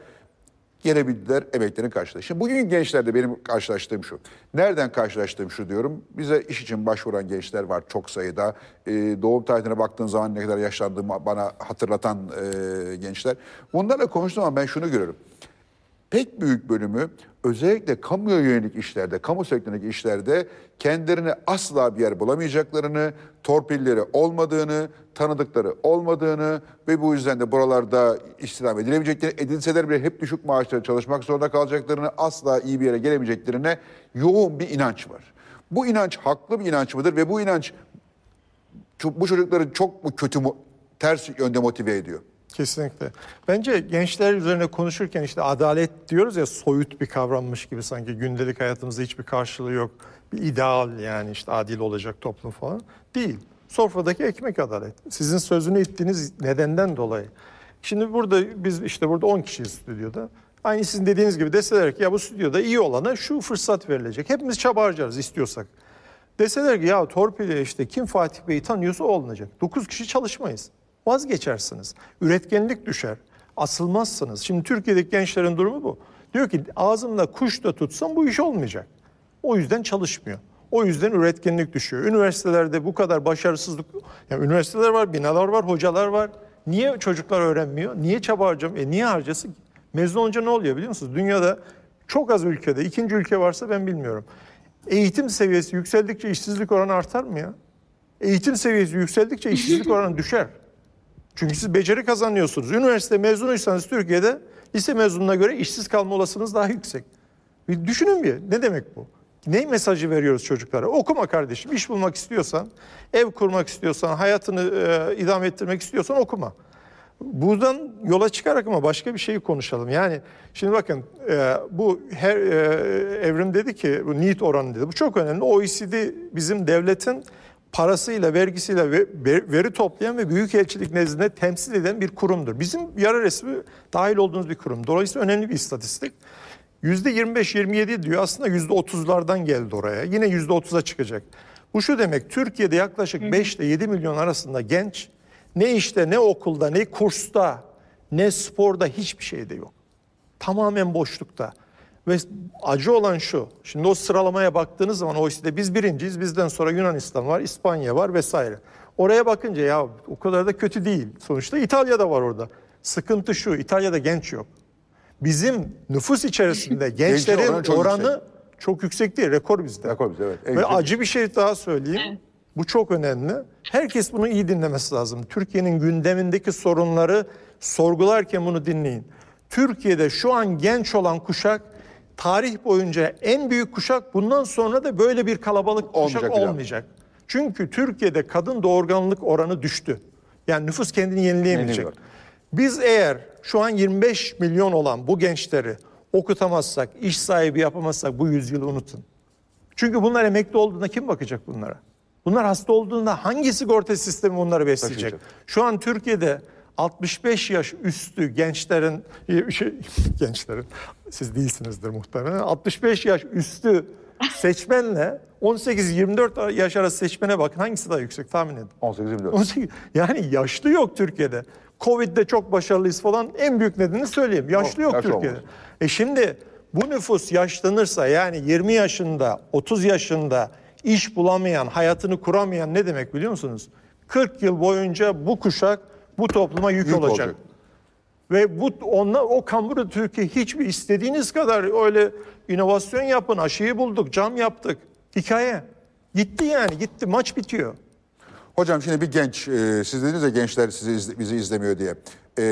gelebildiler, emeklerini karşıladı. Şimdi bugün gençlerde benim karşılaştığım şu. Nereden karşılaştığım şu diyorum. Bize iş için başvuran gençler var çok sayıda. Ee, doğum tarihine baktığın zaman ne kadar yaşlandığımı bana hatırlatan e, gençler. Bunlarla konuştuğum zaman ben şunu görüyorum. Pek büyük bölümü özellikle kamuya yönelik işlerde, kamu sektöründeki işlerde kendilerine asla bir yer bulamayacaklarını, torpilleri olmadığını, tanıdıkları olmadığını ve bu yüzden de buralarda istihdam edilemeyeceklerini, edilseler bile hep düşük maaşlara çalışmak zorunda kalacaklarını, asla iyi bir yere gelemeyeceklerine yoğun bir inanç var. Bu inanç haklı bir inanç mıdır ve bu inanç bu çocukları çok mu kötü mu, ters yönde motive ediyor? Kesinlikle. Bence gençler üzerine konuşurken işte adalet diyoruz ya soyut bir kavrammış gibi sanki gündelik hayatımızda hiçbir karşılığı yok. Bir ideal yani işte adil olacak toplum falan. Değil. Sofradaki ekmek adalet. Sizin sözünü ettiğiniz nedenden dolayı. Şimdi burada biz işte burada 10 kişiyiz stüdyoda. Aynı sizin dediğiniz gibi deseler ki ya bu stüdyoda iyi olana şu fırsat verilecek. Hepimiz çaba harcarız istiyorsak. Deseler ki ya torpille işte kim Fatih Bey'i tanıyorsa o olunacak. 9 kişi çalışmayız. Vazgeçersiniz. Üretkenlik düşer. Asılmazsınız. Şimdi Türkiye'deki gençlerin durumu bu. Diyor ki ağzımda kuş da tutsam bu iş olmayacak. O yüzden çalışmıyor. O yüzden üretkenlik düşüyor. Üniversitelerde bu kadar başarısızlık, yani üniversiteler var, binalar var, hocalar var. Niye çocuklar öğrenmiyor? Niye çaba harcamıyor? E niye harcasın? Mezun olunca ne oluyor biliyor musunuz? Dünyada çok az ülkede, ikinci ülke varsa ben bilmiyorum. Eğitim seviyesi yükseldikçe işsizlik oranı artar mı ya? Eğitim seviyesi yükseldikçe işsizlik oranı düşer. Çünkü siz beceri kazanıyorsunuz. Üniversite mezunuysanız Türkiye'de lise mezununa göre işsiz kalma olasılığınız daha yüksek. Bir düşünün bir ne demek bu? Ne mesajı veriyoruz çocuklara? Okuma kardeşim. İş bulmak istiyorsan, ev kurmak istiyorsan, hayatını e, idame ettirmek istiyorsan okuma. Buradan yola çıkarak ama başka bir şeyi konuşalım. Yani şimdi bakın e, bu her e, evrim dedi ki bu NEET oranı dedi. Bu çok önemli. OECD bizim devletin parasıyla, vergisiyle ve ver- veri toplayan ve büyükelçilik nezdinde temsil eden bir kurumdur. Bizim yarı resmi dahil olduğumuz bir kurum. Dolayısıyla önemli bir istatistik. %25-27 diyor aslında %30'lardan geldi oraya. Yine %30'a çıkacak. Bu şu demek Türkiye'de yaklaşık 5 ile 7 milyon arasında genç ne işte ne okulda ne kursta ne sporda hiçbir şeyde yok. Tamamen boşlukta. Ve acı olan şu. Şimdi o sıralamaya baktığınız zaman OECD'de biz birinciyiz. Bizden sonra Yunanistan var, İspanya var vesaire. Oraya bakınca ya o kadar da kötü değil. Sonuçta İtalya'da var orada. Sıkıntı şu, İtalya'da genç yok. Bizim nüfus içerisinde gençlerin oranı çok oranı yüksek. çok yüksek değil, rekor bizde. Rekor bizde, evet. En Ve yüksek. acı bir şey daha söyleyeyim. Bu çok önemli. Herkes bunu iyi dinlemesi lazım. Türkiye'nin gündemindeki sorunları sorgularken bunu dinleyin. Türkiye'de şu an genç olan kuşak tarih boyunca en büyük kuşak bundan sonra da böyle bir kalabalık kuşak Olmayacak olmayacak. Çünkü Türkiye'de kadın doğurganlık oranı düştü. Yani nüfus kendini yenileyemeyecek. Biz eğer şu an 25 milyon olan bu gençleri okutamazsak, iş sahibi yapamazsak bu yüzyılı unutun. Çünkü bunlar emekli olduğunda kim bakacak bunlara? Bunlar hasta olduğunda hangi sigorta sistemi bunları besleyecek? Taşıyacak. Şu an Türkiye'de 65 yaş üstü gençlerin şey, gençlerin siz değilsinizdir muhtemelen 65 yaş üstü seçmenle 18-24 yaş arası seçmene bakın hangisi daha yüksek tahmin edin. 18-24. 18 yani yaşlı yok Türkiye'de. Covid'de çok başarılıyız falan en büyük nedenini söyleyeyim. Yaşlı yok yaş Türkiye'de. olmaz. E şimdi bu nüfus yaşlanırsa yani 20 yaşında, 30 yaşında iş bulamayan, hayatını kuramayan ne demek biliyor musunuz? 40 yıl boyunca bu kuşak bu topluma yük, Yük olacak. olacak. Ve bu onlar o kamburu Türkiye hiçbir istediğiniz kadar öyle inovasyon yapın, aşıyı bulduk, cam yaptık. Hikaye. Gitti yani gitti maç bitiyor. Hocam şimdi bir genç, e, siz dediniz ya gençler sizi izle- bizi izlemiyor diye. E,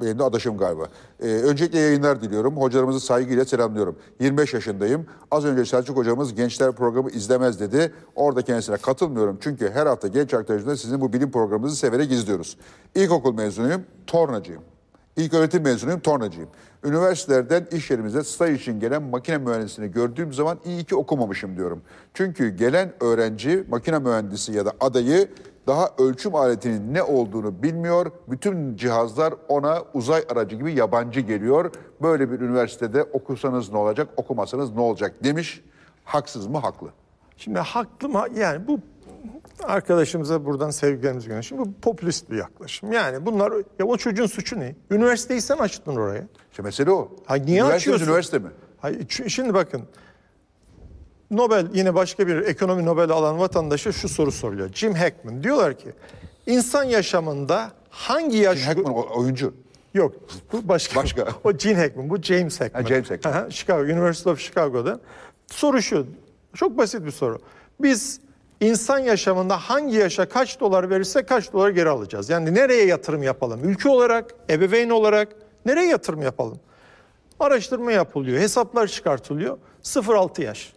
benim adaşım galiba. E, öncelikle yayınlar diliyorum. Hocalarımızı saygıyla selamlıyorum. 25 yaşındayım. Az önce Selçuk hocamız gençler programı izlemez dedi. Orada kendisine katılmıyorum. Çünkü her hafta genç arkadaşımla sizin bu bilim programınızı severek izliyoruz. İlkokul mezunuyum, tornacıyım. İlk öğretim mezunuyum, tornacıyım. Üniversitelerden iş yerimize staj için gelen makine mühendisini gördüğüm zaman iyi ki okumamışım diyorum. Çünkü gelen öğrenci makine mühendisi ya da adayı daha ölçüm aletinin ne olduğunu bilmiyor. Bütün cihazlar ona uzay aracı gibi yabancı geliyor. Böyle bir üniversitede okursanız ne olacak, okumasanız ne olacak demiş. Haksız mı? Haklı. Şimdi haklı mı? Yani bu arkadaşımıza buradan sevgilerimizi gönderiyorum. Şimdi bu popülist bir yaklaşım. Yani bunlar ya o çocuğun suçu ne? Üniversiteyi sen açtın oraya. İşte mesele o. Ha, niye Üniversitemiz açıyorsun? üniversite mi? Hayır, şimdi bakın. Nobel yine başka bir ekonomi Nobel alan vatandaşa şu soru soruyor. Jim Hackman diyorlar ki insan yaşamında hangi yaş Hackman o- oyuncu. Yok bu başka. Başka. o Gene Hackman, bu James Hackman. Ha, James Hackman. Aha, Chicago, University of Chicago'da. Soru şu, çok basit bir soru. Biz insan yaşamında hangi yaşa kaç dolar verirse kaç dolar geri alacağız? Yani nereye yatırım yapalım? Ülke olarak, ebeveyn olarak nereye yatırım yapalım? Araştırma yapılıyor, hesaplar çıkartılıyor. 0-6 yaş.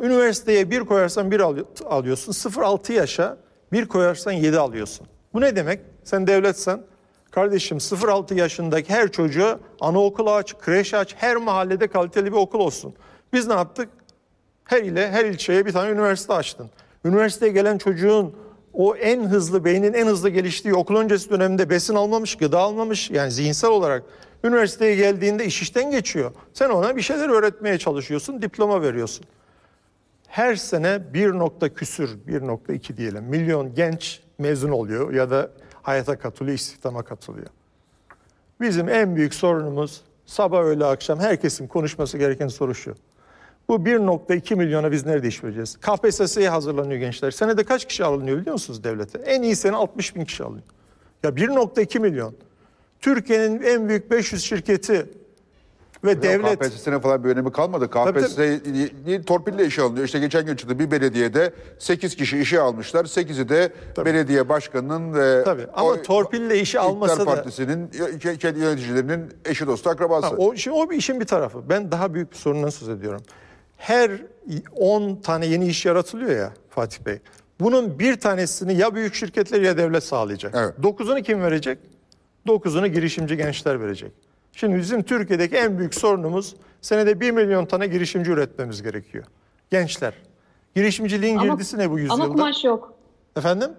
Üniversiteye bir koyarsan bir al- alıyorsun. 0-6 yaşa bir koyarsan 7 alıyorsun. Bu ne demek? Sen devletsen kardeşim 0-6 yaşındaki her çocuğa anaokulu aç, kreş aç, her mahallede kaliteli bir okul olsun. Biz ne yaptık? Her ile her ilçeye bir tane üniversite açtın. Üniversiteye gelen çocuğun o en hızlı beynin en hızlı geliştiği okul öncesi döneminde besin almamış, gıda almamış yani zihinsel olarak üniversiteye geldiğinde iş işten geçiyor. Sen ona bir şeyler öğretmeye çalışıyorsun, diploma veriyorsun her sene bir nokta küsür, 1.2 diyelim milyon genç mezun oluyor ya da hayata katılıyor, istihdama katılıyor. Bizim en büyük sorunumuz sabah öğle akşam herkesin konuşması gereken soru şu. Bu 1.2 milyona biz nerede iş vereceğiz? KPSS'ye hazırlanıyor gençler. Senede kaç kişi alınıyor biliyor musunuz devlete? En iyi sene 60 bin kişi alınıyor. Ya 1.2 milyon. Türkiye'nin en büyük 500 şirketi ve devlet... KPSS'ne falan bir önemi kalmadı. Tabii, KPSS y- torpille işe alınıyor. İşte geçen gün çıktı bir belediyede 8 kişi işe almışlar. 8'i de belediye başkanının ve Tabii, ama torpille işe İktidar da- Partisi'nin kendi yöneticilerinin eşi dostu akrabası. Ha, o, şimdi o bir işin bir tarafı. Ben daha büyük bir sorundan söz ediyorum. Her 10 tane yeni iş yaratılıyor ya Fatih Bey. Bunun bir tanesini ya büyük şirketler ya devlet sağlayacak. Evet. Dokuzunu kim verecek? Dokuzunu girişimci gençler verecek. Şimdi bizim Türkiye'deki en büyük sorunumuz senede 1 milyon tane girişimci üretmemiz gerekiyor. Gençler. Girişimciliğin Ama- girdisi ne bu yüzyılda? Ama kumaş yok. Efendim?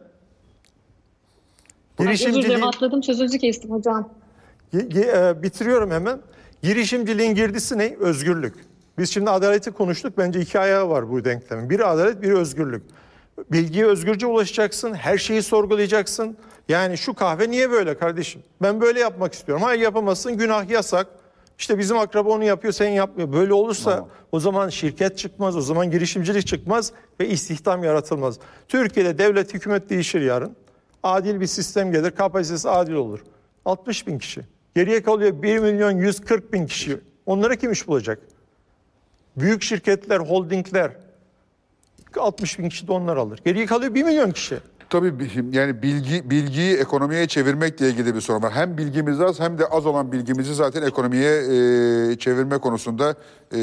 Ay, Özür Girişimciliğin... atladım sözünüzü kestim hocam. E, bitiriyorum hemen. Girişimciliğin girdisi ne? Özgürlük. Biz şimdi adaleti konuştuk. Bence iki ayağı var bu denklemin. Biri adalet, biri özgürlük. Bilgiye özgürce ulaşacaksın. Her şeyi sorgulayacaksın. Yani şu kahve niye böyle kardeşim? Ben böyle yapmak istiyorum. Hayır yapamazsın. Günah yasak. İşte bizim akraba onu yapıyor, sen yapmıyor. Böyle olursa o zaman şirket çıkmaz, o zaman girişimcilik çıkmaz ve istihdam yaratılmaz. Türkiye'de devlet hükümet değişir yarın. Adil bir sistem gelir, kapasitesi adil olur. 60 bin kişi. Geriye kalıyor 1 milyon 140 bin kişi. Onlara kim iş bulacak? Büyük şirketler, holdingler 60 bin kişi de onlar alır. Geriye kalıyor 1 milyon kişi. Tabii bi- yani bilgi bilgiyi ekonomiye çevirmekle ilgili bir sorun var. Hem bilgimiz az hem de az olan bilgimizi zaten ekonomiye e, çevirme konusunda e,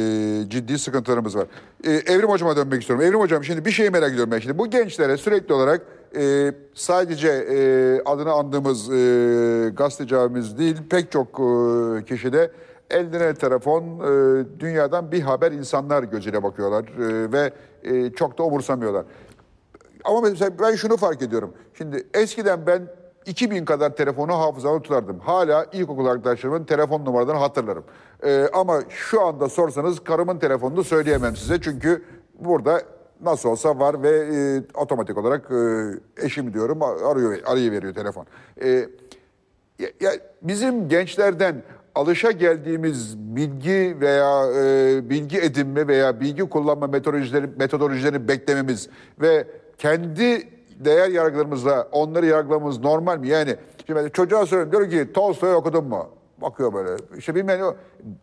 ciddi sıkıntılarımız var. E, Evrim Hocam'a dönmek istiyorum. Evrim Hocam şimdi bir şeyi merak ediyorum ben şimdi. Bu gençlere sürekli olarak e, sadece e, adını andığımız e, gazeteci abimiz değil pek çok e, kişi de eline telefon e, dünyadan bir haber insanlar gözüyle bakıyorlar e, ve e, çok da umursamıyorlar. Ama mesela ben şunu fark ediyorum. Şimdi eskiden ben 2000 kadar telefonu hafızamda tutardım. Hala ilkokul arkadaşlarımın telefon numaralarını hatırlarım. Ee, ama şu anda sorsanız karımın telefonunu söyleyemem size. Çünkü burada nasıl olsa var ve e, otomatik olarak e, eşim diyorum arıyor arayı veriyor telefon. E, ya, ya bizim gençlerden alışa geldiğimiz bilgi veya e, bilgi edinme veya bilgi kullanma metodolojileri metodolojilerini beklememiz ve kendi değer yargılarımızla onları yargılamamız normal mi? Yani şimdi çocuğa soruyorum diyor ki Tolstoy okudun mu? Bakıyor böyle. İşte bilmem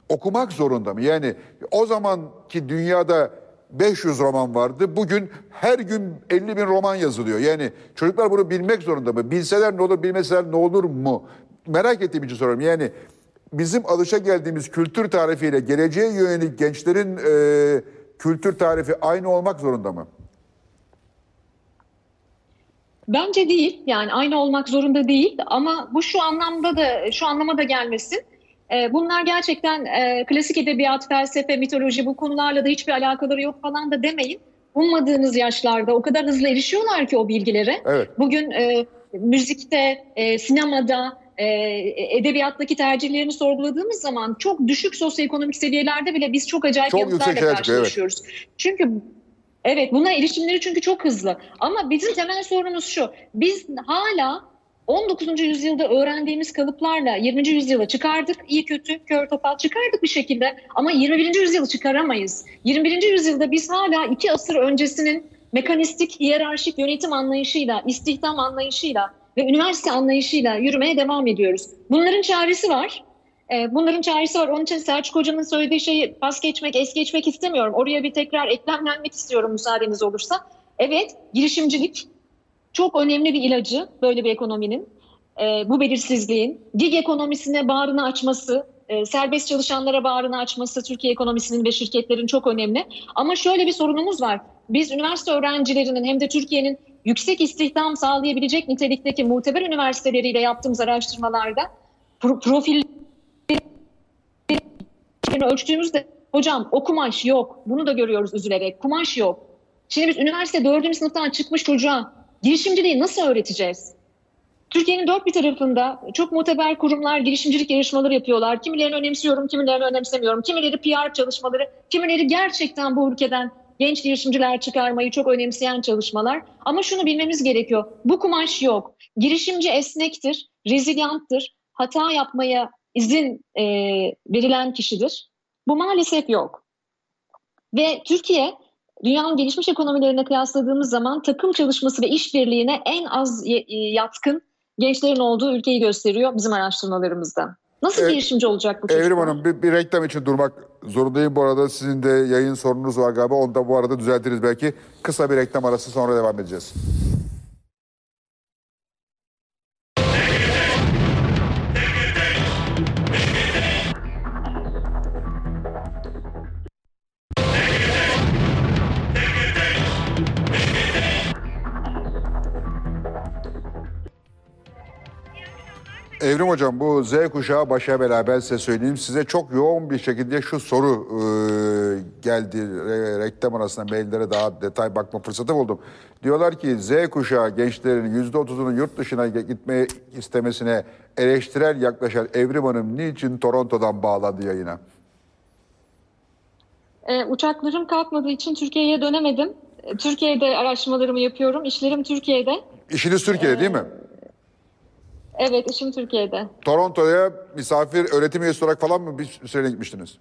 okumak zorunda mı? Yani o zamanki dünyada 500 roman vardı. Bugün her gün 50 bin roman yazılıyor. Yani çocuklar bunu bilmek zorunda mı? Bilseler ne olur, bilmeseler ne olur mu? Merak ettiğim için soruyorum. Yani bizim alışa geldiğimiz kültür tarifiyle geleceğe yönelik gençlerin e, kültür tarifi aynı olmak zorunda mı? Bence değil. Yani aynı olmak zorunda değil ama bu şu anlamda da şu anlama da gelmesin. Ee, bunlar gerçekten e, klasik edebiyat, felsefe, mitoloji bu konularla da hiçbir alakaları yok falan da demeyin. Ummadığınız yaşlarda o kadar hızlı erişiyorlar ki o bilgilere. Evet. Bugün e, müzikte, e, sinemada, e, edebiyattaki tercihlerini sorguladığımız zaman çok düşük sosyoekonomik seviyelerde bile biz çok acayip Çok yanıtlarla çıkıyor, evet. karşılaşıyoruz. Çünkü Evet buna erişimleri çünkü çok hızlı. Ama bizim temel sorunumuz şu. Biz hala 19. yüzyılda öğrendiğimiz kalıplarla 20. yüzyıla çıkardık. iyi kötü, kör topal çıkardık bir şekilde. Ama 21. yüzyılı çıkaramayız. 21. yüzyılda biz hala iki asır öncesinin mekanistik, hiyerarşik yönetim anlayışıyla, istihdam anlayışıyla ve üniversite anlayışıyla yürümeye devam ediyoruz. Bunların çaresi var. Ee, Bunların çaresi var. Onun için Selçuk Hoca'nın söylediği şeyi pas geçmek, es geçmek istemiyorum. Oraya bir tekrar eklemlenmek istiyorum müsaadeniz olursa. Evet, girişimcilik çok önemli bir ilacı böyle bir ekonominin. Ee, bu belirsizliğin gig ekonomisine bağrını açması, e, serbest çalışanlara bağrını açması Türkiye ekonomisinin ve şirketlerin çok önemli. Ama şöyle bir sorunumuz var. Biz üniversite öğrencilerinin hem de Türkiye'nin yüksek istihdam sağlayabilecek nitelikteki muteber üniversiteleriyle yaptığımız araştırmalarda pro- profil şeyini ölçtüğümüzde hocam o kumaş yok. Bunu da görüyoruz üzülerek. Kumaş yok. Şimdi biz üniversite dördüncü sınıftan çıkmış çocuğa girişimciliği nasıl öğreteceğiz? Türkiye'nin dört bir tarafında çok muteber kurumlar girişimcilik yarışmaları yapıyorlar. Kimilerini önemsiyorum, kimilerini önemsemiyorum. Kimileri PR çalışmaları, kimileri gerçekten bu ülkeden genç girişimciler çıkarmayı çok önemseyen çalışmalar. Ama şunu bilmemiz gerekiyor. Bu kumaş yok. Girişimci esnektir, rezilyanttır. Hata yapmaya izin e, verilen kişidir. Bu maalesef yok. Ve Türkiye dünyanın gelişmiş ekonomilerine kıyasladığımız zaman takım çalışması ve işbirliğine en az e, yatkın gençlerin olduğu ülkeyi gösteriyor bizim araştırmalarımızda. Nasıl Evet. girişimci olacak bu çocuklar? Evrim Hanım bir, bir reklam için durmak zorundayım. Bu arada sizin de yayın sorununuz var galiba. Onu da bu arada düzeltiriz belki. Kısa bir reklam arası sonra devam edeceğiz. Evrim Hocam bu Z kuşağı başa bela ben size söyleyeyim. Size çok yoğun bir şekilde şu soru e, geldi. Re- reklam arasında maillere daha detay bakma fırsatı buldum. Diyorlar ki Z kuşağı gençlerin %30'unun yurt dışına gitmeye istemesine eleştirel yaklaşan Evrim Hanım niçin Toronto'dan bağlandı yayına? E, uçaklarım kalkmadığı için Türkiye'ye dönemedim. E, Türkiye'de araştırmalarımı yapıyorum. İşlerim Türkiye'de. İşiniz Türkiye'de değil mi? Evet, işim Türkiye'de. Toronto'ya misafir öğretim üyesi olarak falan mı bir süre gitmiştiniz?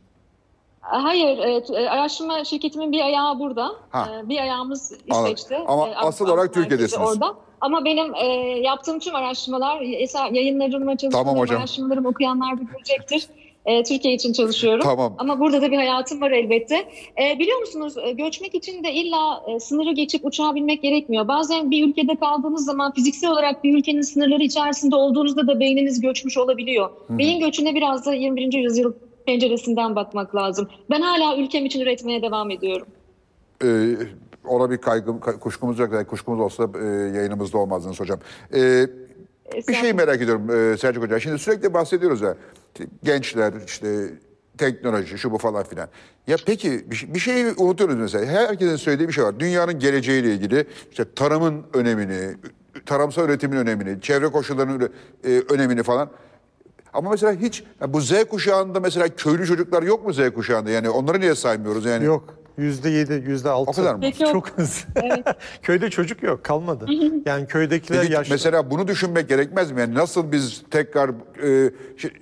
Hayır, evet, e, araştırma şirketimin bir ayağı burada. Ha. E, Bir ayağımız Anladım. İsveç'te. Ama E, asıl olarak Türkiye'desiniz. Orada. Ama benim e, yaptığım tüm araştırmalar, eser, yayınlarım ve çalışmalarım, Tamam hocam. araştırmalarım okuyanlar da görecektir. E, Türkiye için çalışıyorum. Tamam. Ama burada da bir hayatım var elbette. E, biliyor musunuz e, göçmek için de illa e, sınırı geçip uçağa binmek gerekmiyor. Bazen bir ülkede kaldığınız zaman fiziksel olarak bir ülkenin sınırları içerisinde olduğunuzda da beyniniz göçmüş olabiliyor. Beyin göçüne biraz da 21. yüzyıl penceresinden bakmak lazım. Ben hala ülkem için üretmeye devam ediyorum. Ee, ona bir kaygım, kay- kuşkumuz yok. Yani Kuşkumuz olsa e, yayınımızda olmazdınız hocam. Ee, bir şey merak ediyorum e, Selçuk Hoca. Şimdi sürekli bahsediyoruz ya. Gençler işte teknoloji şu bu falan filan. Ya peki bir, şey- bir şeyi unutuyoruz mesela. Herkesin söylediği bir şey var. Dünyanın geleceğiyle ilgili işte tarımın önemini, tarımsal üretimin önemini, çevre koşullarının e, önemini falan. Ama mesela hiç bu Z kuşağında mesela köylü çocuklar yok mu Z kuşağında? Yani onları niye saymıyoruz yani? Yok. Yüzde yedi, yüzde altı. O kadar mı? Peki o- Çok az. Köyde çocuk yok, kalmadı. Yani köydekiler Peki, yaşlı. mesela bunu düşünmek gerekmez mi? Yani nasıl biz tekrar e,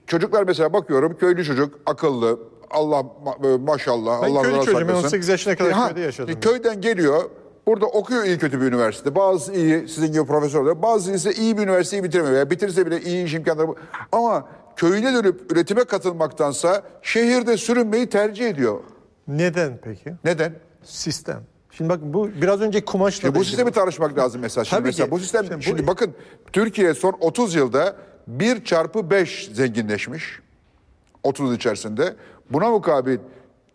çocuklar mesela bakıyorum köylü çocuk akıllı Allah ma- e, maşallah Ben Allah köylü çocuğum, ben saklasın. 18 yaşına kadar E, ha, köyde yaşadım. e, Köyden geliyor burada okuyor iyi kötü bir üniversite. Bazı iyi sizin gibi profesör oluyor. Bazı ise iyi bir üniversiteyi bitiremiyor. Veya bitirse bile iyi iş imkanları. Ama köyüne dönüp üretime katılmaktansa şehirde sürünmeyi tercih ediyor. Neden peki? Neden? Sistem. Şimdi bakın bu biraz önce kumaşla bu sistemi tartışmak lazım mesela. Şimdi Tabii mesela ki. bu sistem Şimdi bu- şimdi bakın Türkiye son 30 yılda 1 çarpı 5 zenginleşmiş. 30 içerisinde. Buna mukabil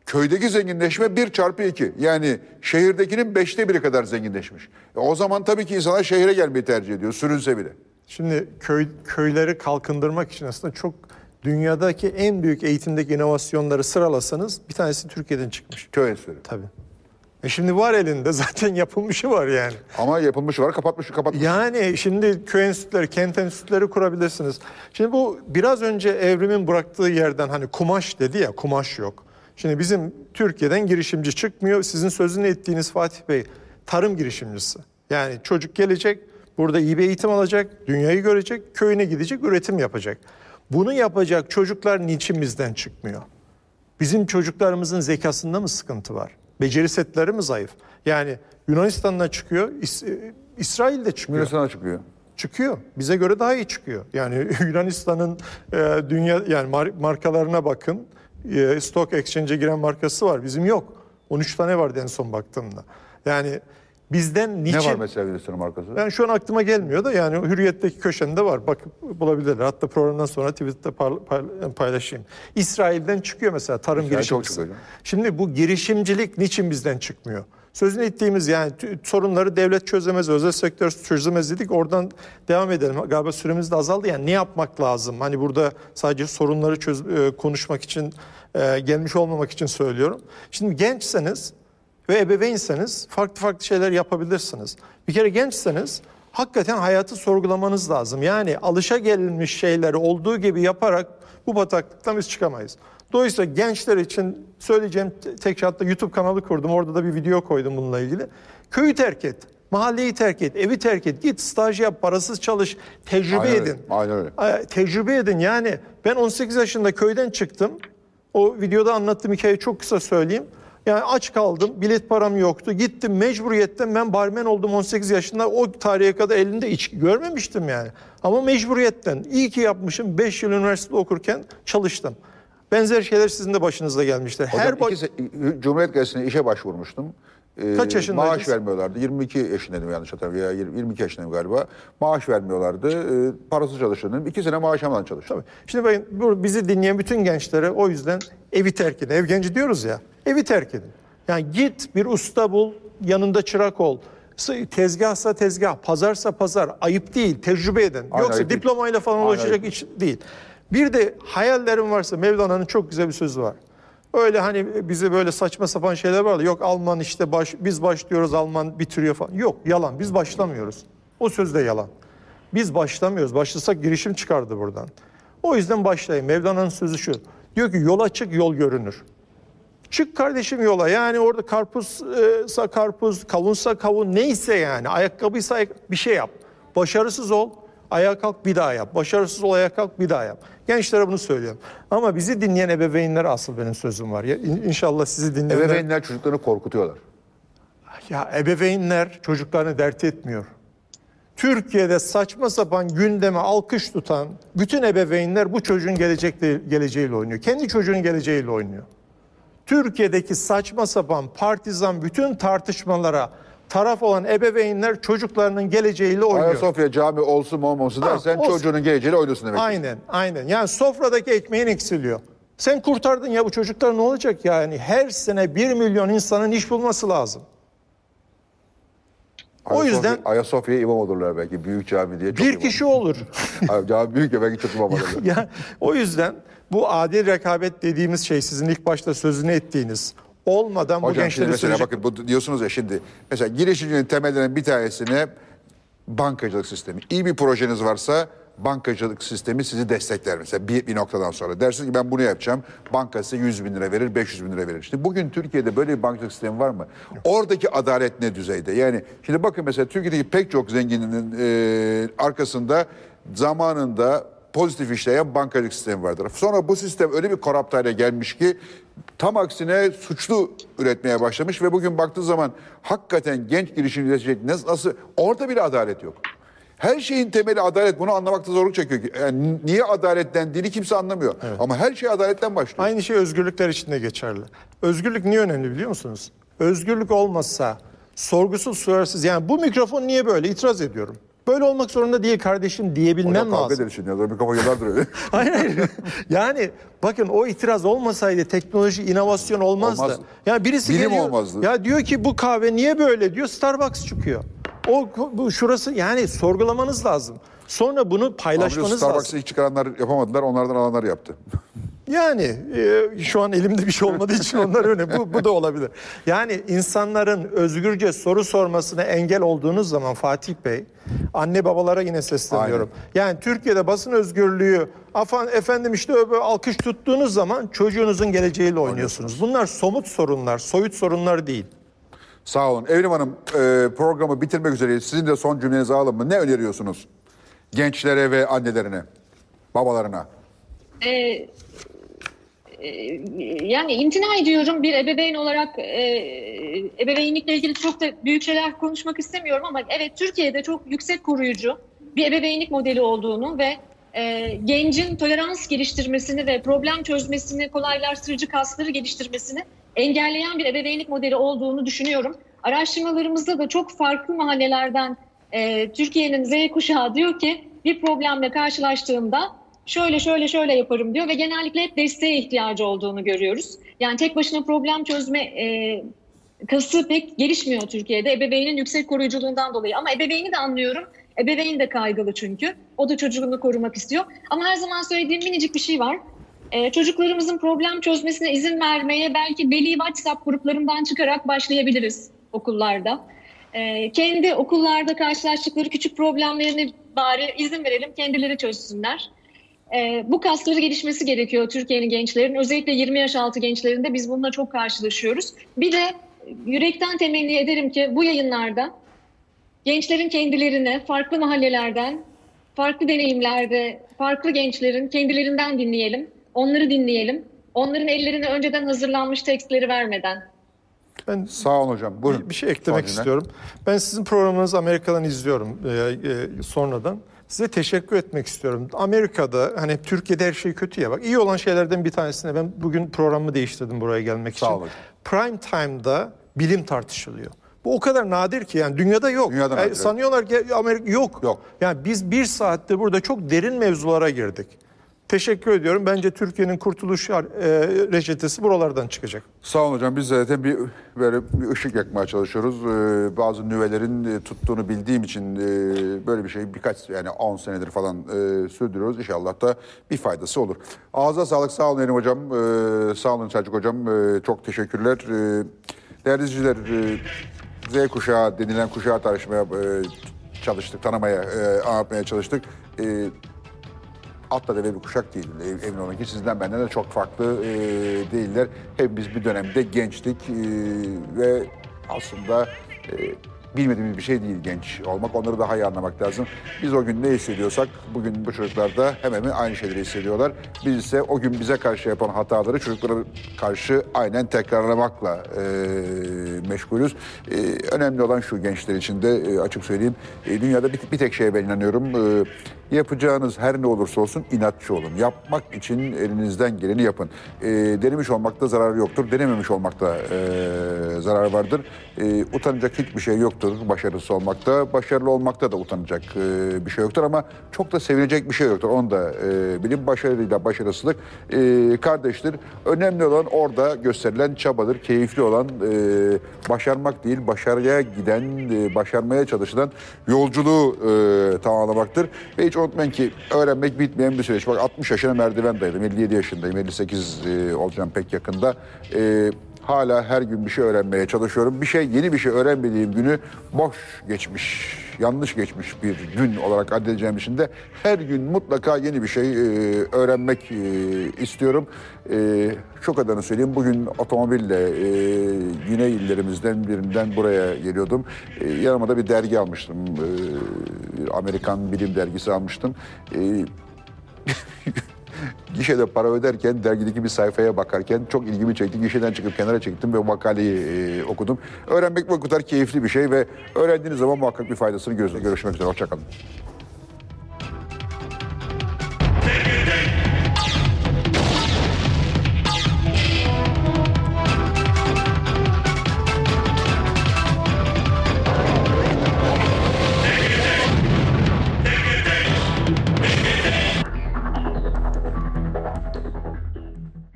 köydeki zenginleşme 1 çarpı 2. Yani şehirdekinin 5'te biri kadar zenginleşmiş. E o zaman tabii ki insanlar şehire gelmeyi tercih ediyor sürünse bile. Şimdi köy, köyleri kalkındırmak için aslında çok dünyadaki en büyük eğitimdeki inovasyonları sıralasanız bir tanesi Türkiye'den çıkmış. Köy enstitüleri. Tabii. E şimdi var elinde zaten yapılmışı var yani. Ama yapılmış var kapatmış kapatmış. Yani şimdi köy enstitüleri, kent enstitüleri kurabilirsiniz. Şimdi bu biraz önce evrimin bıraktığı yerden hani kumaş dedi ya kumaş yok. Şimdi bizim Türkiye'den girişimci çıkmıyor. Sizin sözünü ettiğiniz Fatih Bey tarım girişimcisi. Yani çocuk gelecek, burada iyi bir eğitim alacak, dünyayı görecek, köyüne gidecek, üretim yapacak. Bunu yapacak çocuklar niçin bizden çıkmıyor? Bizim çocuklarımızın zekasında mı sıkıntı var? Beceri setleri mi zayıf? Yani Yunanistan'dan çıkıyor, İs- İsrail'de çıkıyor. Yunanistan'a çıkıyor. Çıkıyor. Bize göre daha iyi çıkıyor. Yani Yunanistan'ın e, dünya yani mar- markalarına bakın. E, Stock Exchange'e giren markası var. Bizim yok. 13 tane vardı en son baktığımda. Yani bizden niçin... Ne var mesela Yunanistan'ın markası? Ben şu an aklıma gelmiyor da yani Hürriyet'teki köşemde var. Bakıp bulabilirler. Hatta programdan sonra Twitter'da paylaşayım. İsrail'den çıkıyor mesela tarım İsrail girişimcisi. Şimdi bu girişimcilik niçin bizden çıkmıyor? Sözünü ettiğimiz yani sorunları devlet çözemez, özel sektör çözemez dedik. Oradan devam edelim. Galiba süremiz de azaldı. Yani ne yapmak lazım? Hani burada sadece sorunları çöz, e, konuşmak için, e, gelmiş olmamak için söylüyorum. Şimdi gençseniz ve ebeveynseniz farklı farklı şeyler yapabilirsiniz. Bir kere gençseniz hakikaten hayatı sorgulamanız lazım. Yani alışa gelmiş şeyleri olduğu gibi yaparak bu bataklıktan biz çıkamayız. Dolayısıyla gençler için söyleyeceğim te- tek hatta YouTube kanalı kurdum. Orada da bir video koydum bununla ilgili. Köyü terk et. Mahalleyi terk et, evi terk et, git staj yap, parasız çalış, tecrübe Aynen öyle, edin. aynen öyle. Tecrübe edin yani ben 18 yaşında köyden çıktım. O videoda anlattığım hikayeyi çok kısa söyleyeyim. Yani aç kaldım, bilet param yoktu. Gittim mecburiyetten ben barmen oldum 18 yaşında. O tarihe kadar elinde içki görmemiştim yani. Ama mecburiyetten. İyi ki yapmışım. 5 yıl üniversitede okurken çalıştım. Benzer şeyler sizin de başınıza gelmiştir. Hocam Her iki Cumhuriyet Gazetesi'ne işe başvurmuştum. Ee, Kaç yaşındaydınız? Maaş vermiyorlardı. 22 yaşındaydım yanlış hatırlamıyorum. Ya 22 yaşındayım galiba. Maaş vermiyorlardı. Ee, parasız çalışıyordum. İki sene maaş almadan çalıştım. Tabii. Şimdi ben bu bizi dinleyen bütün gençlere o yüzden evi terk edin. Ev genci diyoruz ya. Evi terk edin. Yani git bir usta bul, yanında çırak ol. S- Tezgahsa tezgah, pazarsa pazar. Ayıp değil, tecrübe edin. Aynen, Yoksa ayıp değil. diplomayla falan Aynen, ulaşacak ayıp iş değil. Bir de hayallerim varsa Mevlana'nın çok güzel bir sözü var. Öyle hani bize böyle saçma sapan şeyler var. Yok Alman işte baş, biz başlıyoruz Alman bitiriyor falan. Yok yalan biz başlamıyoruz. O söz de yalan. Biz başlamıyoruz. Başlasak girişim çıkardı buradan. O yüzden başlayın. Mevlana'nın sözü şu. Diyor ki yola çık yol görünür. Çık kardeşim yola. Yani orada karpuzsa karpuz, kavunsa kavun neyse yani. Ayakkabıysa ayak- bir şey yap. Başarısız ol. Ayağa kalk bir daha yap. Başarısız ol ayağa kalk bir daha yap. Gençlere bunu söylüyorum. Ama bizi dinleyen ebeveynlere asıl benim sözüm var. Ya, in- İnşallah sizi dinleyenler... Ebeveynler çocuklarını korkutuyorlar. Ya ebeveynler çocuklarını dert etmiyor. Türkiye'de saçma sapan gündeme alkış tutan bütün ebeveynler bu çocuğun gelecekle, geleceğiyle oynuyor. Kendi çocuğun geleceğiyle oynuyor. Türkiye'deki saçma sapan partizan bütün tartışmalara taraf olan ebeveynler çocuklarının geleceğiyle oynuyor. Ayasofya cami olsun mu olmasın dersen olsun. çocuğunun geleceğiyle oynuyorsun demek. Aynen, aynen. Yani sofradaki ekmeğin eksiliyor. Sen kurtardın ya bu çocuklar ne olacak yani? Her sene bir milyon insanın iş bulması lazım. O Ayasofya- yüzden- Ayasofya'ya imam olurlar belki büyük cami diye. Çok Bir imam. kişi olur. Cami büyük ya belki çok imam olurlar. ya o yüzden bu adil rekabet dediğimiz şey sizin ilk başta sözünü ettiğiniz olmadan bu Hocam şimdi gençlerin mesela sürecek... bakın bu diyorsunuz ya şimdi mesela girişimcinin temellerinden bir tanesine bankacılık sistemi. İyi bir projeniz varsa bankacılık sistemi sizi destekler mesela bir, bir noktadan sonra. Dersiniz ki ben bunu yapacağım. Banka size 100 bin lira verir, 500 bin lira verir. İşte bugün Türkiye'de böyle bir bankacılık sistemi var mı? Oradaki adalet ne düzeyde? Yani şimdi bakın mesela Türkiye'deki pek çok zenginin e, arkasında zamanında pozitif işleyen bankacılık sistemi vardır. Sonra bu sistem öyle bir korupt hale gelmiş ki tam aksine suçlu üretmeye başlamış ve bugün baktığı zaman hakikaten genç girişimci üretecek nasıl, nasıl orada bile adalet yok. Her şeyin temeli adalet. Bunu anlamakta zorluk çekiyor. Yani niye adalet dendiğini kimse anlamıyor. Ama her şey adaletten başlıyor. Aynı şey özgürlükler için de geçerli. Özgürlük niye önemli biliyor musunuz? Özgürlük olmazsa sorgusuz suarsız yani bu mikrofon niye böyle itiraz ediyorum. Böyle olmak zorunda değil kardeşim diyebilmem Hocam kavga lazım. şimdi. Ya. Bir kafa yıllardır öyle. Hayır hayır. Yani bakın o itiraz olmasaydı teknoloji, inovasyon olmazdı. Olmaz. Ya birisi Bilim geliyor, olmazdı. Ya diyor ki bu kahve niye böyle diyor. Starbucks çıkıyor. O bu şurası yani sorgulamanız lazım. Sonra bunu paylaşmanız lazım. Starbucks'ı ilk çıkaranlar yapamadılar. Onlardan alanlar yaptı. Yani e, şu an elimde bir şey olmadığı için onlar öyle. Bu, bu da olabilir. Yani insanların özgürce soru sormasına engel olduğunuz zaman Fatih Bey, anne babalara yine sesleniyorum. Yani Türkiye'de basın özgürlüğü, afan, efendim işte öyle alkış tuttuğunuz zaman çocuğunuzun geleceğiyle oynuyorsunuz. Bunlar somut sorunlar, soyut sorunlar değil. Sağ olun. Evrim Hanım e, programı bitirmek üzereyiz. Sizin de son cümlenizi alalım mı? Ne öneriyorsunuz? Gençlere ve annelerine, babalarına. Ee, e, yani imtina ediyorum bir ebeveyn olarak e, ebeveynlikle ilgili çok da büyük şeyler konuşmak istemiyorum ama evet Türkiye'de çok yüksek koruyucu bir ebeveynlik modeli olduğunu ve e, gencin tolerans geliştirmesini ve problem çözmesini kolaylaştırıcı kasları geliştirmesini engelleyen bir ebeveynlik modeli olduğunu düşünüyorum. Araştırmalarımızda da çok farklı mahallelerden e, Türkiye'nin Z kuşağı diyor ki bir problemle karşılaştığımda şöyle şöyle şöyle yaparım diyor ve genellikle hep desteğe ihtiyacı olduğunu görüyoruz. Yani tek başına problem çözme e, kası pek gelişmiyor Türkiye'de ebeveynin yüksek koruyuculuğundan dolayı. Ama ebeveyni de anlıyorum. Ebeveyn de kaygılı çünkü. O da çocuğunu korumak istiyor. Ama her zaman söylediğim minicik bir şey var. Ee, çocuklarımızın problem çözmesine izin vermeye belki veli WhatsApp gruplarından çıkarak başlayabiliriz okullarda. Ee, kendi okullarda karşılaştıkları küçük problemlerini bari izin verelim kendileri çözsünler. Ee, bu kasları gelişmesi gerekiyor Türkiye'nin gençlerin. Özellikle 20 yaş altı gençlerinde biz bununla çok karşılaşıyoruz. Bir de yürekten temenni ederim ki bu yayınlarda gençlerin kendilerine farklı mahallelerden, farklı deneyimlerde, farklı gençlerin kendilerinden dinleyelim. Onları dinleyelim. Onların ellerine önceden hazırlanmış tekstleri vermeden. Ben Sağ olun hocam. Buyurun. Bir, bir şey eklemek cümle. istiyorum. Ben sizin programınızı Amerika'dan izliyorum e, e, sonradan. Size teşekkür etmek istiyorum. Amerika'da hani Türkiye'de her şey kötü ya bak iyi olan şeylerden bir tanesine ben bugün programımı değiştirdim buraya gelmek Sağ için. olun. Prime time'da bilim tartışılıyor. Bu o kadar nadir ki yani dünyada yok. Dünyada E, nadir, sanıyorlar ki Amerika yok. Yok. Yani biz bir saatte burada çok derin mevzulara girdik. Teşekkür ediyorum. Bence Türkiye'nin kurtuluş e, reçetesi buralardan çıkacak. Sağ olun hocam. Biz zaten bir böyle bir ışık yakmaya çalışıyoruz. Ee, bazı nüvelerin e, tuttuğunu bildiğim için e, böyle bir şey birkaç yani 10 senedir falan e, sürdürüyoruz. İnşallah da bir faydası olur. Ağza sağlık. Sağ olun Erim hocam. Sağ olun Selçuk hocam. Çok teşekkürler. Değerli izleyiciler, e, Z kuşağı denilen kuşağı tartışmaya e, çalıştık, tanımaya, e, anlatmaya çalıştık. E, atla deve bir kuşak değil. Ev- Emin olun ki sizden benden de çok farklı e, değiller. Hepimiz bir dönemde gençtik e, ve aslında e, bilmediğimiz bir şey değil genç olmak. Onları daha iyi anlamak lazım. Biz o gün ne hissediyorsak bugün bu çocuklar da hemen hemen aynı şeyleri hissediyorlar. Biz ise o gün bize karşı yapan hataları çocuklara karşı aynen tekrarlamakla e, meşgulüz. E, önemli olan şu gençler için de e, açık söyleyeyim. e, dünyada bir, bir tek şeye ben inanıyorum. E, yapacağınız her ne olursa olsun inatçı olun. Yapmak için elinizden geleni yapın. E, denemiş olmakta zarar yoktur. Denememiş olmakta e, zarar vardır. E, utanacak hiçbir şey yoktur başarısız olmakta. Başarılı olmakta da utanacak e, bir şey yoktur ama çok da sevinecek bir şey yoktur. Onu da e, bilin. Başarıyla başarısızlık e, kardeştir. Önemli olan orada gösterilen çabadır. Keyifli olan e, başarmak değil, başarıya giden, e, başarmaya çalışılan yolculuğu e, tamamlamaktır. Ve hiç unutmayın ki öğrenmek bitmeyen bir süreç. Bak 60 yaşına merdiven dayadım. 57 yaşındayım. 58 e, olacağım pek yakında. E, hala her gün bir şey öğrenmeye çalışıyorum. Bir şey, yeni bir şey öğrenmediğim günü boş geçmiş, yanlış geçmiş bir gün olarak addedeceğim için de her gün mutlaka yeni bir şey e, öğrenmek e, istiyorum. E, şu kadarını söyleyeyim. Bugün otomobille e, güney illerimizden birinden buraya geliyordum. E, yanıma da bir dergi almıştım. E, Amerikan bilim dergisi almıştım. E, Gişede para öderken dergideki bir sayfaya bakarken çok ilgimi çekti. Gişeden çıkıp kenara çektim ve makaleyi e, okudum. Öğrenmek bu kadar keyifli bir şey ve öğrendiğiniz zaman muhakkak bir faydasını görürsünüz. Görüşmek üzere. Hoşçakalın.